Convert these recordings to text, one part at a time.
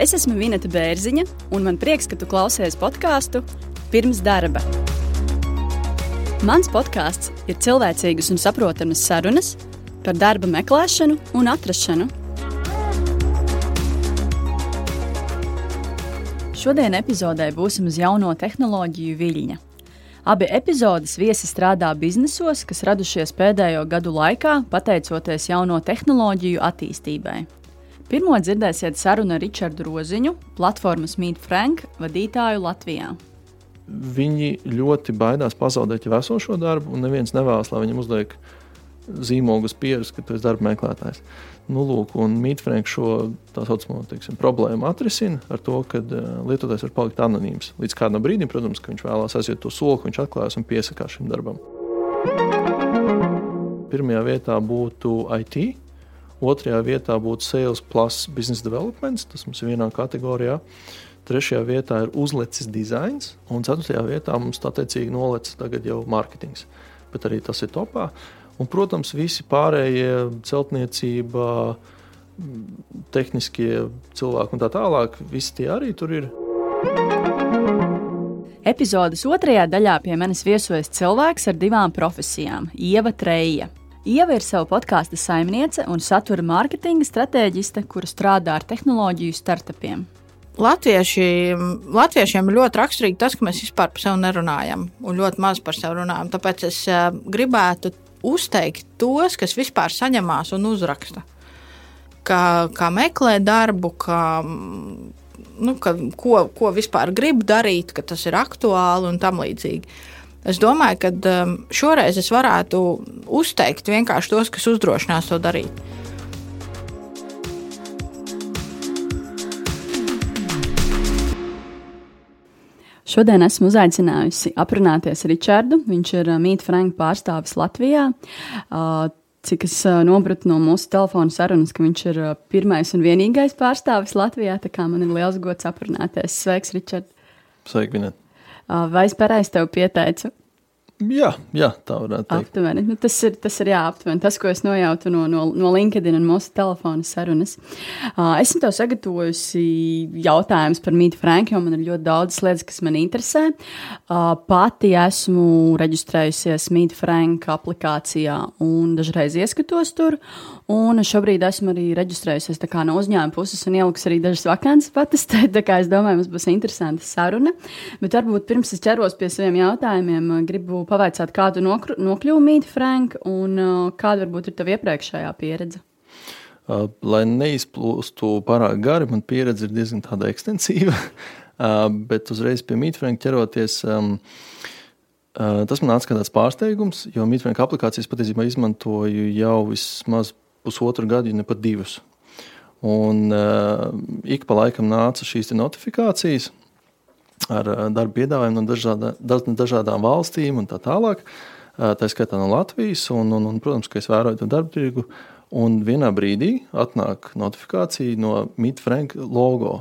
Es esmu Vineta Bērziņa, un man prieks, ka tu klausies podkāstu pirms darba. Mans podkāsts ir cilvēcīgas un saprotamas sarunas par darba meklēšanu un atrašanu. Šodien epizodē būsim uz jauno tehnoloģiju viļņa. Abi epizodes viesi strādā biznesos, kas radušies pēdējo gadu laikā, pateicoties jauno tehnoloģiju attīstībai. Pirmo dzirdēsiet sarunu ar Ričardu Roziņu, platformas Meet Frank vadītāju Latvijā. Viņi ļoti baidās pazaudēt jau esošo darbu, un neviens nevēlas, lai viņam uzliek zīmogus pieres, ka tu esi darba meklētājs. Nu, lūk, un Mītfrēns šo tā saucamo teiksim, problēmu atrisina ar to, ka uh, lietotājs var palikt anonīms. Līdz kādam brīdim, protams, ka viņš vēlās aiziet to soli, viņš atklājas un piesakās šim darbam. Pirmajā vietā būtu IT, Otrajā vietā būtu Sales plus Business Development, tas mums ir vienā kategorijā. Trešajā vietā ir uzlicis dizains, un ceturtajā vietā mums tā teicīgi nolicis tagad jau mārketings. Bet arī tas ir topā. Un, protams, visi pārējie celtniecība, tehniskie cilvēki un tā tālāk, visi tie arī tur ir. Epizodes otrajā daļā pie manis viesojas cilvēks ar divām profesijām - Ieva Treja. Ieva ir sava podkāstu saimniece un satura mārketinga stratēģiste, kura strādā ar tehnoloģiju startupiem. Latvieši, latviešiem ir ļoti raksturīgi tas, ka mēs vispār par sevi nerunājam un ļoti maz par sevi runājam. Tāpēc es uh, gribētu uzteikt tos, kas vispār saņemās un uzraksta. Kā, kā meklē darbu, kā, nu, ka, ko, ko vispār grib darīt, ka tas ir aktuāli un tam līdzīgi. Es domāju, ka um, šoreiz es varētu uzteikt vienkārši tos, kas uzdrošinās to darīt. Šodien esmu uzaicinājusi aprunāties Ričardu. Viņš ir uh, Mīta Franka pārstāvis Latvijā. Uh, cik es uh, nopratu no mūsu telefona sarunas, ka viņš ir pirmais un vienīgais pārstāvis Latvijā. Tā kā man ir liels gods aprunāties. Sveiks, Ričard! Sveiki, Vinet! Vai es pareizi tev pieteicu? Jā, jā, tā varētu būt. Aptuveni. Nu, tas, ir, tas ir jā, aptuveni. Tas, ko es nojautu no, no, no LinkedIn un mūsu telefona sarunas. Uh, esmu tev sagatavojusi jautājumus par Mītu Franku, jo man ir ļoti daudz lietas, kas man interesē. Uh, pati esmu reģistrējusies Mītu Franka aplikācijā un dažreiz ieskatos tur. Un šobrīd esmu arī reģistrējusies no uzņēmuma puses un ielikus arī dažas vakances patestēt. Es domāju, mums būs interesanta saruna. Bet varbūt pirms es ķeros pie saviem jautājumiem, gribu pavaicāt, kādu nokļuvu Mīti Frank un uh, kāda varbūt ir tava iepriekšējā pieredze. Uh, lai neizplūstu pārāk gari, man pieredze ir diezgan ekstensīva. Uh, bet uzreiz pie Mīta Franka ķeroties. Um, Tas man nāca kā tāds pārsteigums, jo Mītfrēnka aplikācijas patiesībā izmantoju jau vismaz pusotru gadu, ja ne pat divus. Un uh, ik pa laikam nāca šīs notifikācijas ar uh, darba piedāvājumu no dažādā, dažādām valstīm un tā tālāk. Uh, tā skaitā no Latvijas, un, un, un protams, ka es vēroju to darba tirgu. Un vienā brīdī atnāk notifikācija no Mitfranka logo.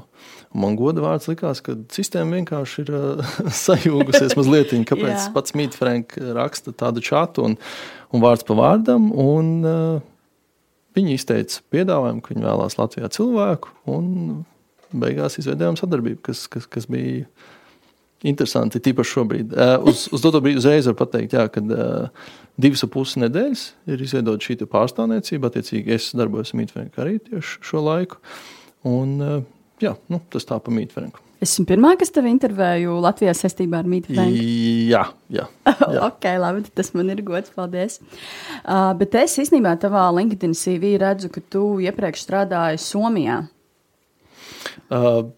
Man goda vārds likās, ka sistēma vienkārši ir uh, sajūgusies mazliet. Kāpēc pats Mitfranka raksta tādu čatu un, un vārds pa vārdam? Un, uh, Viņi izteica piedāvājumu, ka viņi vēlās Latvijā cilvēku, un beigās izveidojām sadarbību, kas, kas, kas bija interesanti. Tīpaši šobrīd. Uh, uz, uz to brīdi uzreiz var pateikt, jā, ka uh, divas pusi nedēļas ir izveidota šī pārstāvniecība. Attiecīgi, es darbojos Mītfrēnā arī tieši šo laiku. Un, uh, jā, nu, tas tā pa Mītfrēnu. Esmu pirmā, kas tevi intervēju Latvijā saistībā ar Mītu Franku. Jā, jā. jā. ok, labi, tas man ir gods. Paldies. Uh, bet es īstenībā tavā LinkedIn CV redzu, ka tu iepriekš strādāji Somijā. Uh,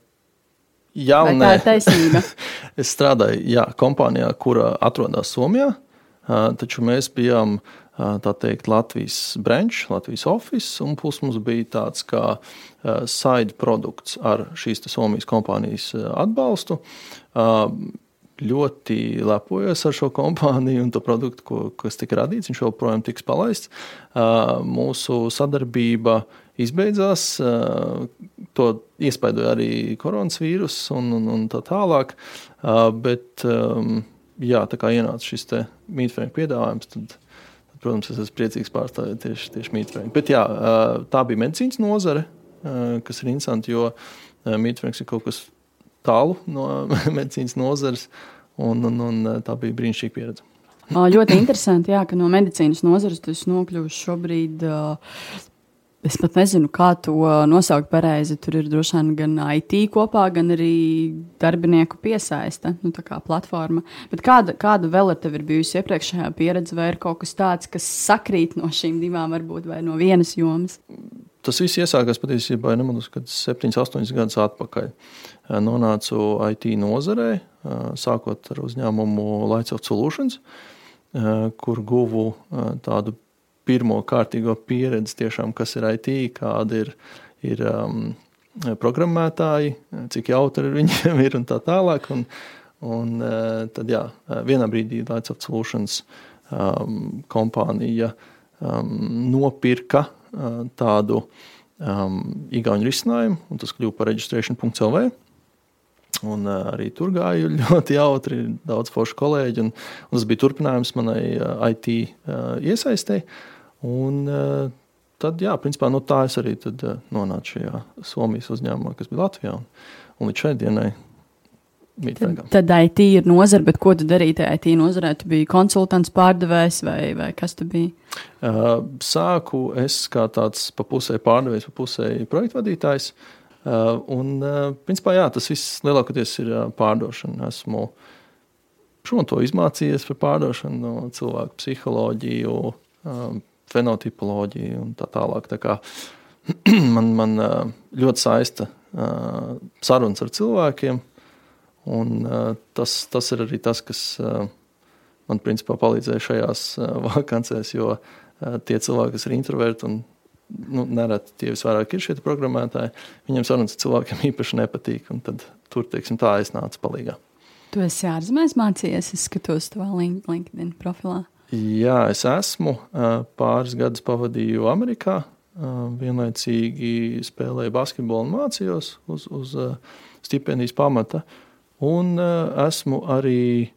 jā, Vai tā ir taisnība. es strādāju jā, kompānijā, kura atrodas Somijā, uh, taču mēs bijām uh, tā teikt, Latvijas branch, Latvijas office, un plus mums bija tāds kā side produkts ar šīs Somijas kompānijas atbalstu. Ļoti lepojos ar šo kompāniju un to produktu, ko, kas tika radīts. Viņš joprojām tiks palaists. Mūsu sadarbība izbeidzās. To iespaidoja arī koronavīrus un, un, un tā tālāk. Bet, jā, tā kā ienāca šis mītfrēņu piedāvājums, tad Protams, es esmu priecīgs pārstāvēt tieši, tieši mītfrēmu. Bet jā, tā bija medicīnas nozare. kas ir interesanti, jo Mītfrēks ir kaut kas tālu no medicīnas nozares, un, un, un tā bija brīnišķīga pieredze. Ļoti interesanti, jā, ka no medicīnas nozares tas nokļūst šobrīd Es pat nezinu, kā to nosaukt pareizi. Tur ir droši vien gan IT kopā, gan arī darbinieku piesaiste, nu, tā kā platforma. Bet kāda, kāda vēl tevi ir bijusi iepriekšējā pieredze, vai ir kaut kas tāds, kas sakrīt no šīm divām, varbūt no vienas jomas? Tas viss iesākās patiesībā nemaldos, kad 7, 8 gadus atpakaļ. Nonācu IT nozarē, sākot ar uzņēmumu of Solutions, kur guvu tādu pirmo kārtīgo pieredzi, tiešām, kas ir IT, kāda ir, ir um, programmētāji, cik jautri viņiem ir un tā tālāk. Un, un, uh, tad, jā, vienā brīdī Lights of Solutions um, kompānija um, nopirka uh, tādu um, igauņu risinājumu, un tas kļuva par registration.lv. Un uh, arī tur gāja ļoti jautri, daudz foršu kolēģi. Un, un tas bija turpinājums manai uh, IT uh, iesaistēji. Un, uh, tad, jā, principā, no tā es arī tad, uh, nonācu šajā Somijas uzņēmumā, kas bija Latvijā. Un, un līdz šai dienai Tad, tad IT ir nozara, bet ko tu darīji tajā IT nozarē? Tu biji konsultants, pārdevējs vai, vai kas tu biji? Uh, sāku es kā tāds pa pusē pārdevējs, pa pusē projektu vadītājs. Uh, un, uh, principā, jā, tas viss lielākoties ir uh, pārdošana. Esmu šo to izmācījies par pārdošanu, cilvēku psiholoģiju, um, fenotipoloģija un tā tālāk. Tā kā, man, man ļoti saista sarunas ar cilvēkiem, un tas, tas ir arī tas, kas man principā palīdzēja šajās vakancēs, jo tie cilvēki, kas ir introverti un nu, nereti tie visvairāk ir šie programmētāji, viņiem sarunas ar cilvēkiem īpaši nepatīk, tad tur, teiksim, tā es nācu palīgā. Tu esi ārzemēs mācījies, es skatos tavā LinkedIn profilā. Jā, es esmu pāris gadus pavadīju Amerikā. Vienlaicīgi spēlēju basketbolu un mācījos uz, uz stipendijas pamata. Un esmu arī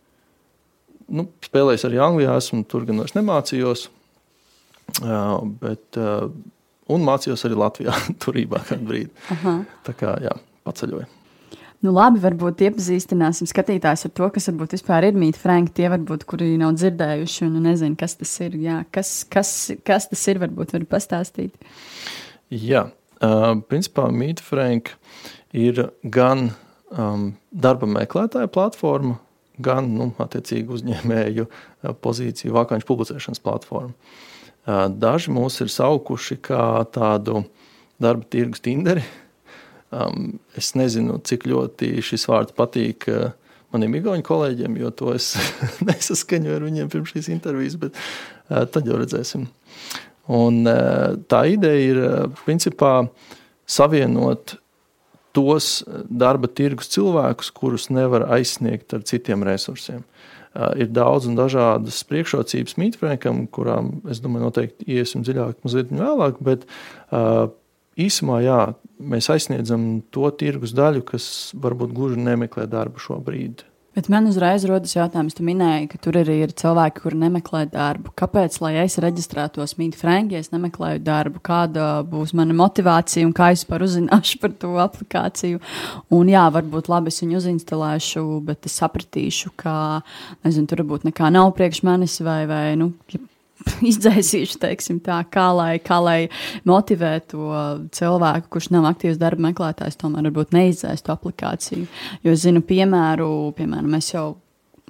nu, spēlējis arī Anglijā, esmu tur gan vairs nemācījos. Bet, un mācījos arī Latvijā, turībā kādu brīdi. Aha. Tā kā jā, paceļoju. Nu, labi, varbūt iepazīstināsim skatītājus ar to, kas varbūt vispār ir mītne Franka. Tie varbūt, kuri nav dzirdējuši un nezina, kas tas ir. Jā, kas, kas, kas tas ir, varbūt var pastāstīt. Jā, uh, principā mītne Franka ir gan um, darba meklētāja platforma, gan nu, attiecīgi uzņēmēju pozīciju vakāņu publicēšanas platforma. Uh, daži mūs ir saukuši kā tādu darba tirgus tinderi Um, es nezinu, cik ļoti šis vārds patīk uh, maniem igauņu kolēģiem, jo to es nesaskaņoju ar viņiem pirms šīs intervijas, bet uh, tad jau redzēsim. Un, uh, tā ideja ir uh, principā savienot tos darba tirgus cilvēkus, kurus nevar aizsniegt ar citiem resursiem. Uh, ir daudz un dažādas priekšrocības mītfrēkam, kurām es domāju, noteikti iesim dziļāk mazliet vēlāk, bet uh, īsumā jā, mēs aizsniedzam to tirgus daļu, kas varbūt gluži nemeklē darbu šobrīd. Bet man uzreiz rodas jautājums, tu minēji, ka tur arī ir cilvēki, kuri nemeklē darbu. Kāpēc, lai es reģistrētos Mītā Frančijā, es nemeklēju darbu? Kāda būs mana motivācija un kā es par uzzināšu par to aplikāciju? Un jā, varbūt labi es viņu uzinstalēšu, bet es sapratīšu, ka nezinu, tur varbūt nekā nav priekš manis vai, vai nu, izdzēsīšu, teiksim, tā, kā lai, kā lai motivē to cilvēku, kurš nav aktīvs darba meklētājs, tomēr varbūt neizdzēst to aplikāciju. Jo es zinu, piemēru, piemēram, es jau.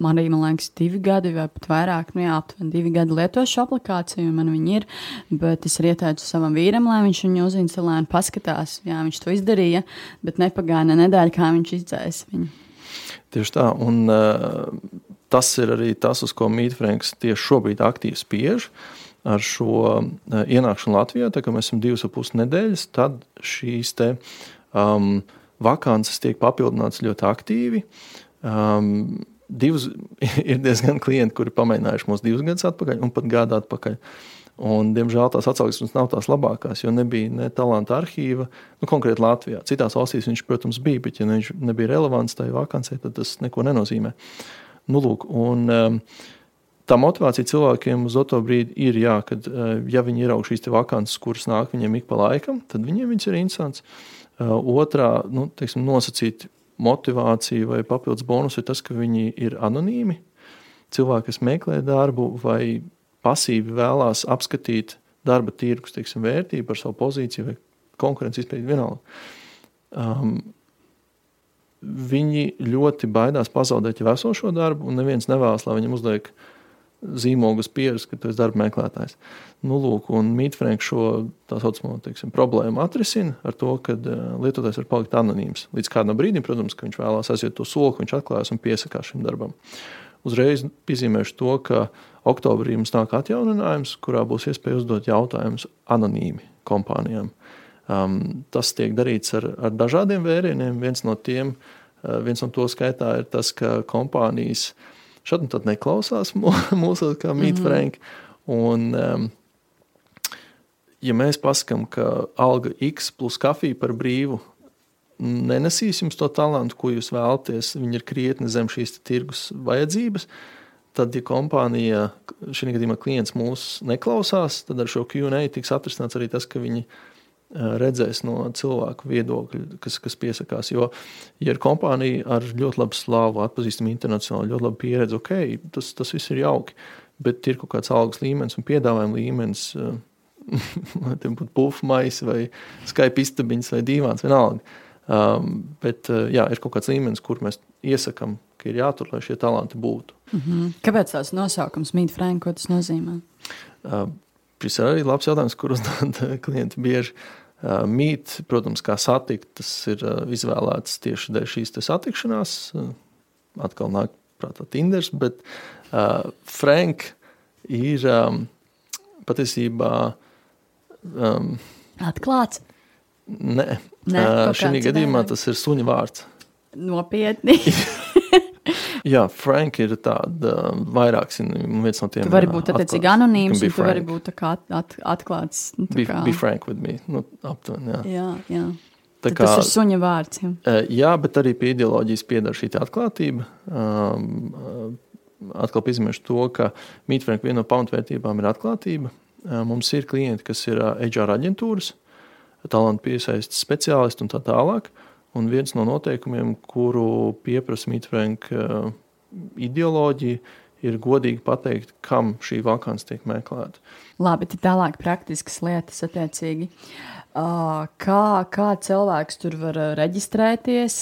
Man arī, man liekas, divi gadi vai pat vairāk, nu jā, aptuveni divi gadi lietoju šo aplikāciju, man viņa ir. Bet es ieteicu savam vīram, lai viņš viņu uzinstalē un paskatās. Jā, viņš to izdarīja, bet nepagāja ne nedēļa, kā viņš izdzēs viņu. Tieši tā, un uh, tas ir arī tas, uz ko Mītfrēns tieši šobrīd aktīvi spiež. Ar šo uh, ienākšanu Latvijā, tā kā mēs esam divas puses nedēļas, tad šīs te, um, vakances tiek papildinātas ļoti aktīvi. Um, divus, ir diezgan klienti, kuri pamēģinājuši mūs divus gadus atpakaļ un pat gadu atpakaļ. Un, diemžēl tās atsauksmes nav tās labākās, jo nebija ne talanta arhīva, nu, konkrēti Latvijā. Citās valstīs viņš, protams, bija, bet, ja viņš nebija relevants tajā vakancē, tad tas neko nenozīmē. Uh, Nu, lūk, un, um, tā motivācija cilvēkiem uz to brīdi ir, jā, kad ja viņi ieraug šīs vakances, kuras nāk viņiem ik pa laikam, tad viņiem viņas ir interesants. Otrā, nu, teiksim, nosacīta motivācija vai papildus bonus ir tas, ka viņi ir anonīmi. Cilvēki, kas meklē darbu vai pasīvi vēlās apskatīt darba tirgus teiksim, vērtību par savu pozīciju vai konkurences izpēti vienalga. Um, viņi ļoti baidās pazaudēt jau esošo darbu, un neviens nevēlas, lai viņam uzliek zīmogus pieres, ka tu esi darba meklētājs. Nu, lūk, un Mītfrēns šo tā saucamo teiksim, problēmu atrisina ar to, ka uh, lietotājs var palikt anonīms. Līdz kādam brīdim, protams, ka viņš vēlās aiziet to soli, viņš atklājas un piesakās šim darbam. Uzreiz piezīmēšu to, ka oktobrī mums nāk atjauninājums, kurā būs iespēja uzdot jautājumus anonīmi kompānijām. Um, tas tiek darīts ar, ar dažādiem vērieniem. Viens no tiem, uh, viens no to skaitā ir tas, ka kompānijas šādi tad neklausās mūsu kā mītfrēnki. Mm -hmm. Un, um, ja mēs pasakām, ka alga X plus kafija par brīvu nenesīs jums to talantu, ko jūs vēlaties, viņi ir krietni zem šīs tirgus vajadzības. Tad, ja kompānija, šī gadījumā klients mūs neklausās, tad ar šo QA tiks atrisināts arī tas, ka viņi redzēs no cilvēku viedokļa, kas, kas piesakās. Jo, ja ir kompānija ar ļoti labu slāvu, atpazīstama internacionāli, ļoti labu pieredzi, ok, tas, tas viss ir jauki. Bet ir kaut kāds algas līmenis un piedāvājuma līmenis, vai tie būtu pufmais, vai Skype istabiņas, vai dīvāns, vienalga. Um, bet jā, ir kaut kāds līmenis, kur mēs iesakām, ka ir jātur, lai šie talanti būtu. Mm -hmm. Kāpēc tāds nosaukums Mītā Franka, ko tas nozīmē? Uh, šis ir arī labs jautājums, kurus klienti bieži Uh, mīt, protams, kā satikt, tas ir uh, izvēlēts tieši dēļ šīs satikšanās. Uh, atkal nāk prātā Tinders, bet uh, Frank ir um, patiesībā um, atklāts. Nē, Nē uh, šī gadījumā tas ir suņa vārds. Nopietni. Jā, Frank ir tāda vairāk, viens no tiem. Tu vari būt attiecīgi anonīms, un tu vari būt at, at, atklāts. Nu, be, kā... be frank with me, nu, aptuveni, jā. Jā, jā. Tā kā, tas ir suņa vārds. Jā. jā, bet arī pie ideoloģijas piedara šī atklātība. Um, atkal piezīmēšu to, ka Mītfranka viena no pamatvērtībām ir atklātība. Mums ir klienti, kas ir HR aģentūras, talantu piesaistes speciālisti un tā tālāk. Uh, Un viens no noteikumiem, kuru pieprasa Mītfrēnka uh, ideoloģija, ir godīgi pateikt, kam šī vakance tiek meklēta. Labi, tad tālāk praktiskas lietas attiecīgi. Kā, kā cilvēks tur var reģistrēties?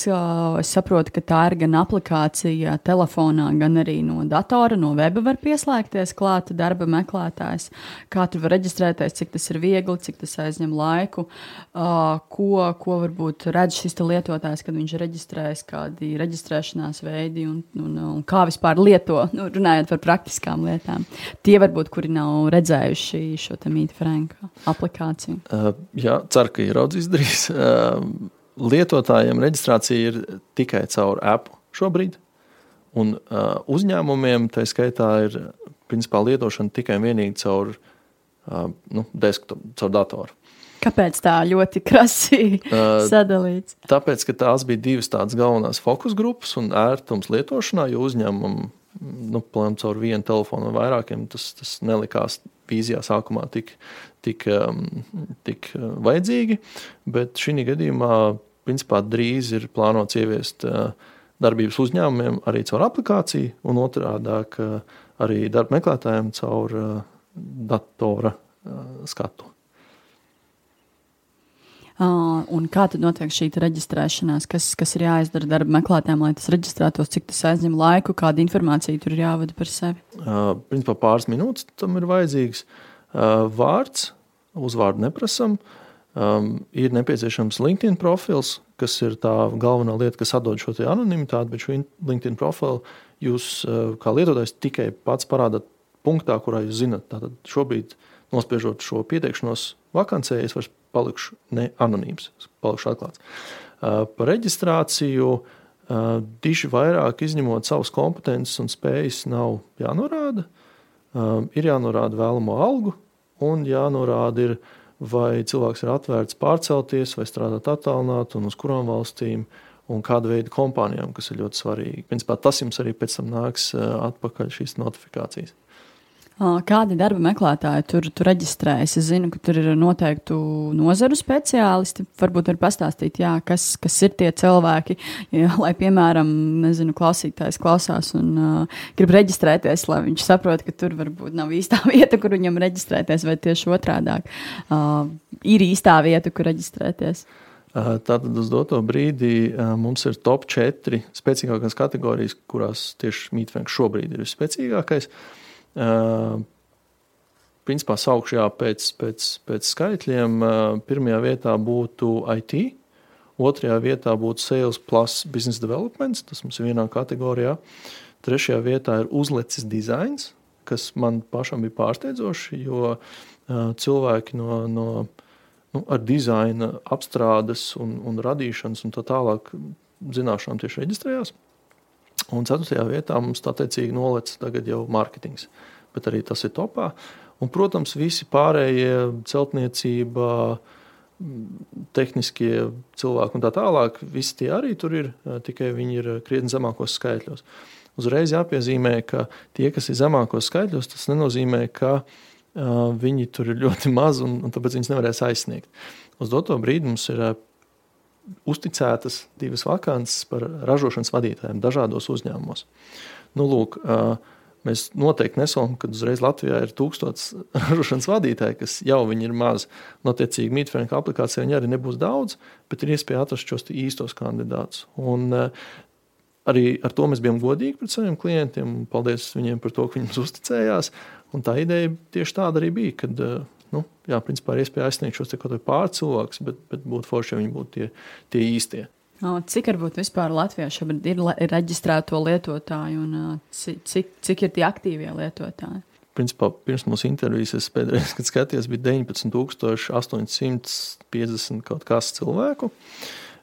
Es saprotu, ka tā ir gan aplikācija telefonā, gan arī no datora, no weba var pieslēgties klāt darba meklētājs. Kā tur var reģistrēties, cik tas ir viegli, cik tas aizņem laiku, ko, ko varbūt redz šis lietotājs, kad viņš reģistrējas, kādi reģistrēšanās veidi un, un, un kā vispār lieto, nu, runājot par praktiskām lietām. Tie varbūt, kuri nav redzējuši šo Mītu Franka aplikāciju. Uh, jā, ceru, ka ieraudzīs drīz. Ehm, lietotājiem reģistrācija ir tikai caur Apple šobrīd. Un uh, uzņēmumiem tā skaitā ir principā lietošana tikai un vienīgi caur uh, nu, desktop, caur datoru. Kāpēc tā ļoti krasi uh, sadalīts? Tāpēc, ka tās bija divas tādas galvenās fokus grupas un ērtums lietošanā, jo uzņēmumam, nu, plēm caur vienu telefonu vai vairākiem, tas, tas nelikās vīzijā sākumā tik, tik, um, tik uh, vajadzīgi, bet šī gadījumā principā drīz ir plānots ieviest uh, darbības uzņēmumiem arī caur aplikāciju, un otrādi arī darba meklētājiem caur uh, datora skatu. Uh, un kā tad notiek šī reģistrēšanās? Kas, kas ir jāizdara darba meklētājiem, lai tas reģistrētos, cik tas aizņem laiku, kāda informācija tur ir jāvada par sevi? Uh, principā pāris minūtes tam ir vajadzīgs. Uh, Uh, vārds, uzvārdu neprasam. Um, ir nepieciešams LinkedIn profils, kas ir tā galvenā lieta, kas atdod šo anonimitāti, bet šo LinkedIn profilu jūs uh, kā lietotājs tikai pats parādāt punktā, kurā jūs zinat. Tātad šobrīd, nospiežot šo pieteikšanos vakancē, es vairs palikšu ne anonīms, palikšu atklāts. Uh, par reģistrāciju uh, diši vairāk izņemot savas kompetences un spējas nav jānorāda. Um, ir jānorāda vēlamo algu, un jānorāda, ir, vai cilvēks ir atvērts pārcelties vai strādāt attālināti un uz kurām valstīm. Un kāda veida kompānijām, kas ir ļoti svarīgi. Principā tas jums arī pēc tam nāks uh, atpakaļ šīs notifikācijas. Kādi darba meklētāji tur, tur reģistrējas? Es zinu, ka tur ir noteikti nozaru speciālisti. Varbūt var pastāstīt, jā, kas, kas ir tie cilvēki, jā, lai, piemēram, nezinu, klausītājs klausās un uh, grib reģistrēties, lai viņš saprot, ka tur varbūt nav īstā vieta, kur viņam reģistrēties, vai tieši otrādāk uh, ir īstā vieta, kur reģistrēties. Tātad uz doto brīdi mums ir top 4 spēcīgākās kategorijas, kurās tieši Mītfenks šobrīd ir visspēcīgākais. Uh, principā saukšu jā, pēc, pēc, pēc skaitļiem. Uh, pirmajā vietā būtu IT, otrajā vietā būtu Sales plus Business Development, tas mums ir vienā kategorijā. Trešajā vietā ir uzlecis dizains, kas man pašam bija pārsteidzoši, jo uh, cilvēki no, no, nu, ar dizaina apstrādes un, un radīšanas un tā tālāk zināšanām tieši reģistrējās. Un ceturtajā vietā mums tā teicīgi nolec tagad jau mārketings, bet arī tas ir topā. Un, protams, visi pārējie celtniecība, tehniskie cilvēki un tā tālāk, visi tie arī tur ir, tikai viņi ir krietni zemākos skaitļos. Uzreiz jāpiezīmē, ka tie, kas ir zemākos skaitļos, tas nenozīmē, ka viņi tur ir ļoti maz un, un tāpēc viņus nevarēs aizsniegt. Uz doto brīdi mums ir uzticētas divas vakances par ražošanas vadītājiem dažādos uzņēmumos. Nu, lūk, mēs noteikti nesalam, ka uzreiz Latvijā ir tūkstots ražošanas vadītāji, kas jau ir maz. Notiecīgi, Mītfrēnka aplikācijā viņi arī nebūs daudz, bet ir iespēja atrast šos īstos kandidātus. Un, Arī ar to mēs bijām godīgi pret saviem klientiem. Paldies viņiem par to, ka viņi mums uzticējās. Un tā ideja tieši tāda arī bija, kad nu, jā, principā ir iespēja aizsniegt šos pārcilvēkus, bet, bet būtu forši, ja viņi būtu tie, tie īstie. Cik varbūt vispār Latvijā šobrīd ir reģistrēto lietotāju un cik, cik ir tie aktīvie lietotāji? Principā, pirms mūsu intervijas es pēdējais, kad skatījos, bija 19,850 kaut kas cilvēku.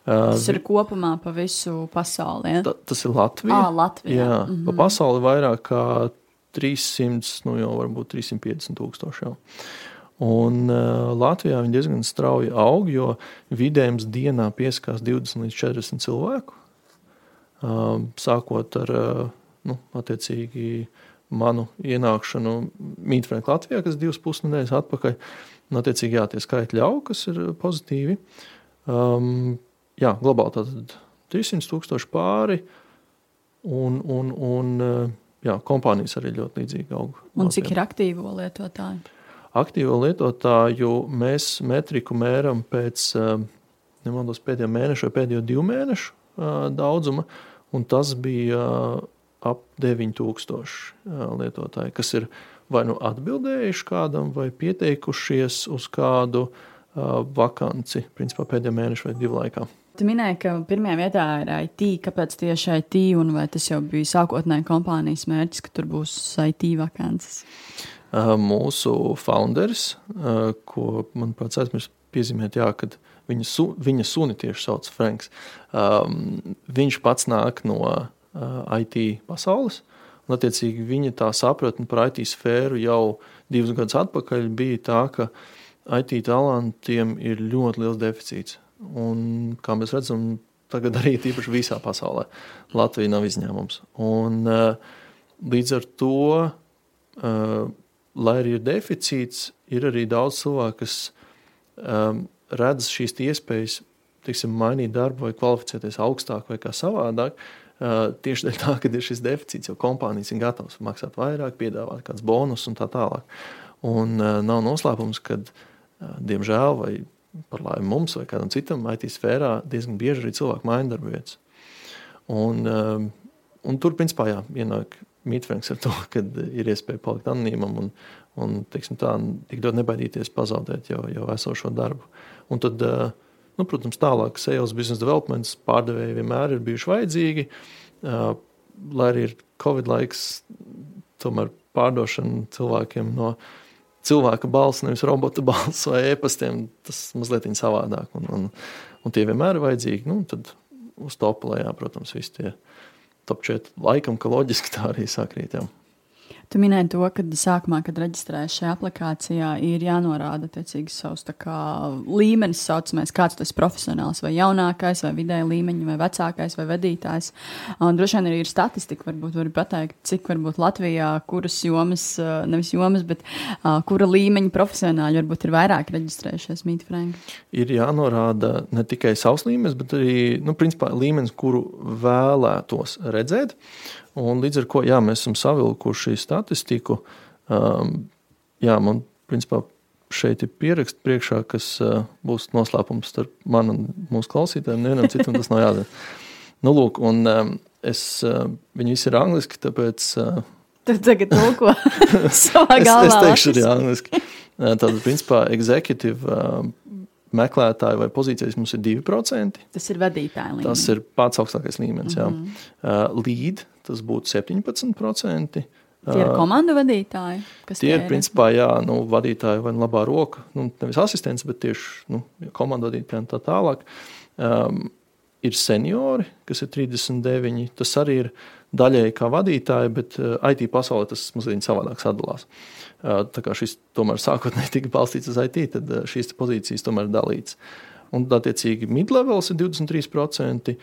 Tas ir kopumā pa visu pasauli. Ja? Ta, tas ir Latvija. À, Latvija. Jā, mm -hmm. pa pasauli vairāk kā 300, nu jau varbūt 350 tūkstoši. Jau. Un uh, Latvijā viņi diezgan strauji aug, jo vidējums dienā pieskās 20 līdz 40 cilvēku. Uh, sākot ar uh, nu, manu ienākšanu Mītfrēnā Latvijā, kas divas pusnedēļas atpakaļ. Un, attiecīgi, jā, tie skaitļi aug, kas ir pozitīvi. Um, jā, globāli tātad 300 tūkstoši pāri. Un, un, un jā, kompānijas arī ļoti līdzīgi aug. Un Latvijā. cik ir aktīvo lietotāju? Aktīvo lietotāju mēs metriku mēram pēc eh, nemaldos, pēdējā mēneša vai pēdējo divu mēnešu eh, daudzuma, un tas bija eh, ap 9000 lietotāji, kas ir vai nu atbildējuši kādam, vai pieteikušies uz kādu vakanci, principā pēdējā mēneša vai divu laikā. Tu minēji, ka pirmajā vietā ir IT. Kāpēc tieši IT, un vai tas jau bija sākotnēji kompānijas mērķis, ka tur būs IT vakances? Mūsu founders, ko, manuprāt, aizmirst piezīmēt, jā, kad viņa, su, viņa suni tieši sauc Franks. Um, viņš pats nāk no uh, IT pasaules, un attiecīgi viņa tā sapratne par IT sfēru jau divus gadus atpakaļ bija tā, ka IT talantiem ir ļoti liels deficīts. Un, kā mēs redzam, tagad arī tīpaši visā pasaulē. Latvija nav izņēmums. Un, uh, līdz ar to uh, lai arī ir deficīts, ir arī daudz cilvēku, kas um, redz šīs iespējas, teiksim, mainīt darbu vai kvalificēties augstāk vai kā savādāk. Uh, tieši tā, ka ir šis deficīts, jo kompānijas ir gatavas maksāt vairāk, piedāvāt kādus bonus un tā tālāk. Un uh, nav noslēpums, ka, uh, diemžēl, vai par laimi mums vai kādam citam IT sfērā, diezgan bieži arī cilvēki maina darba vietas. Un, um, un tur, principā, jā, ienāk mītfrēns ar to, ka ir iespēja palikt anonīmam un, un teiksim, tā, tik ļoti nebaidīties pazaudēt jau, jau esošo darbu. Un tad, eh, nu, protams, tālāk sales business development pārdevēji vienmēr ir bijuši vajadzīgi, eh, lai arī ir Covid laiks, tomēr pārdošana cilvēkiem no cilvēka balss, nevis robota balss vai e-pastiem, tas mazliet savādāk. Un, un, un tie vienmēr ir vajadzīgi. Nu, tad uz topa lejā, protams, visi tie top 4. Laikam, ka loģiski tā arī sakrīt. Jau. Tu minēji to, ka sākumā, kad reģistrējies šajā aplikācijā, ir jānorāda attiecīgi savs kā, līmenis, saucamais, kāds tas profesionāls, vai jaunākais, vai vidēji līmeņa, vai vecākais, vai vadītājs. Un droši vien arī ir statistika, varbūt var pateikt, cik varbūt Latvijā, kuras jomas, nevis jomas, bet uh, kura līmeņa profesionāļi varbūt ir vairāk reģistrējušies Mīt Franka. Ir jānorāda ne tikai savs līmenis, bet arī nu, principā, līmenis, kuru vēlētos redzēt. Un līdz ar to jā, mēs esam savilkuši statistiku. Um, jā, man principā šeit ir pieraksts priekšā, kas uh, būs noslēpums starp mani un mūsu klausītājiem. Nevienam citam tas nav jādara. Nu, lūk, un, um, es, uh, viņi visi ir angliski, tāpēc. Uh, Tu tagad tulko savā galvā. es, es teikšu arī angliski. Uh, Tātad, principā, executive uh, meklētāju vai pozīcijas mums ir 2%. Tas ir vadītāja līmenis. Tas ir pats augstākais līmenis. Mm -hmm. uh, lead tas būtu 17%. Tie ir komandu vadītāji. Tie ir, principā, jā, nu, vadītāji vai nu labā roka, nu, nevis asistents, bet tieši nu, komandu vadītāji un tā tālāk. Um, ir seniori, kas ir 39. Tas arī ir daļēji kā vadītāji, bet uh, IT pasaulē tas mazliet savādāk sadalās. Uh, tā kā šis tomēr sākotnēji tika balstīts uz IT, tad uh, šīs pozīcijas tomēr ir dalītas. Un, attiecīgi, midlevels ir 23%,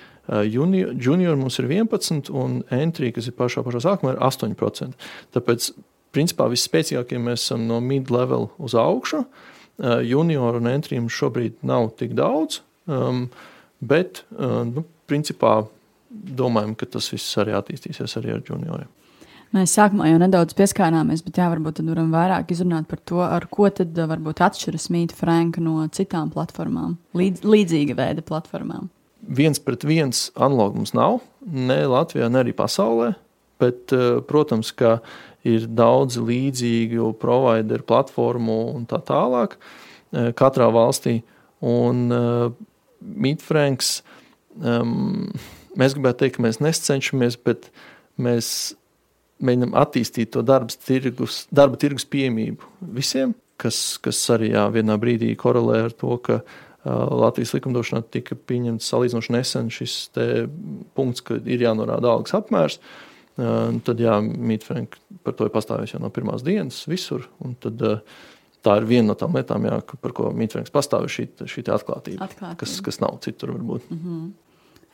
junior, junior mums ir 11%, un entry, kas ir pašā, pašā sākumā, ir 8%. Tāpēc, principā, visspēcīgākie mēs esam no midlevel uz augšu. Junior un entry mums šobrīd nav tik daudz, um, bet, nu, principā, domājam, ka tas viss arī attīstīsies arī ar junioriem. Mēs sākumā jau nedaudz pieskārāmies, bet jā, varbūt tad varam vairāk izrunāt par to, ar ko tad varbūt atšķiras Mīta Franka no citām platformām, līdz, līdzīga veida platformām. Viens pret viens analogu mums nav, ne Latvijā, ne arī pasaulē, bet, protams, ka ir daudz līdzīgu provideru platformu un tā tālāk katrā valstī. Un uh, Mītfranks, um, mēs gribētu teikt, ka mēs necenšamies, bet mēs mēģinām attīstīt to tirgus, darba tirgus pieejamību visiem, kas, kas arī jā, vienā brīdī korelē ar to, ka uh, Latvijas likumdošanā tika pieņemts salīdzinoši nesen šis punkts, ka ir jānorāda algas apmērs. Uh, tad, jā, Mītfrank par to ir pastāvējis jau no pirmās dienas visur. Tad, uh, tā ir viena no tām lietām, jā, par ko Mītfranks pastāv, šī, šī atklātība, atklātība, kas, kas nav citur varbūt. Mm -hmm.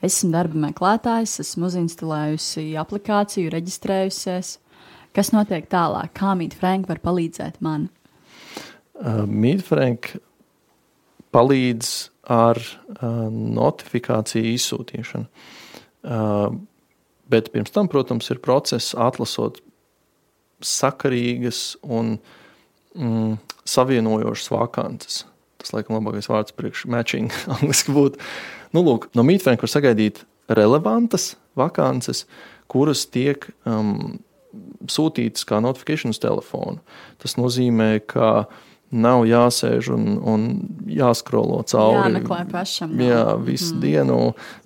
Esmu darba meklētājs, esmu uzinstalējusi aplikāciju, reģistrējusies. Kas notiek tālāk? Kā Mīta Franka var palīdzēt man? Uh, Mīta Franka palīdz ar uh, notifikāciju izsūtīšanu. Uh, bet pirms tam, protams, ir process atlasot sakarīgas un mm, savienojošas vakances. Tas, laikam, labākais vārds priekš matching angliski būtu. Nu, lūk, no Mītfrēnka var sagaidīt relevantas vakances, kuras tiek um, sūtītas kā notifikācijas telefonu. Tas nozīmē, ka nav jāsēž un, un jāskrolo cauri. Jā, meklē pašam. Jā, visu mm. dienu.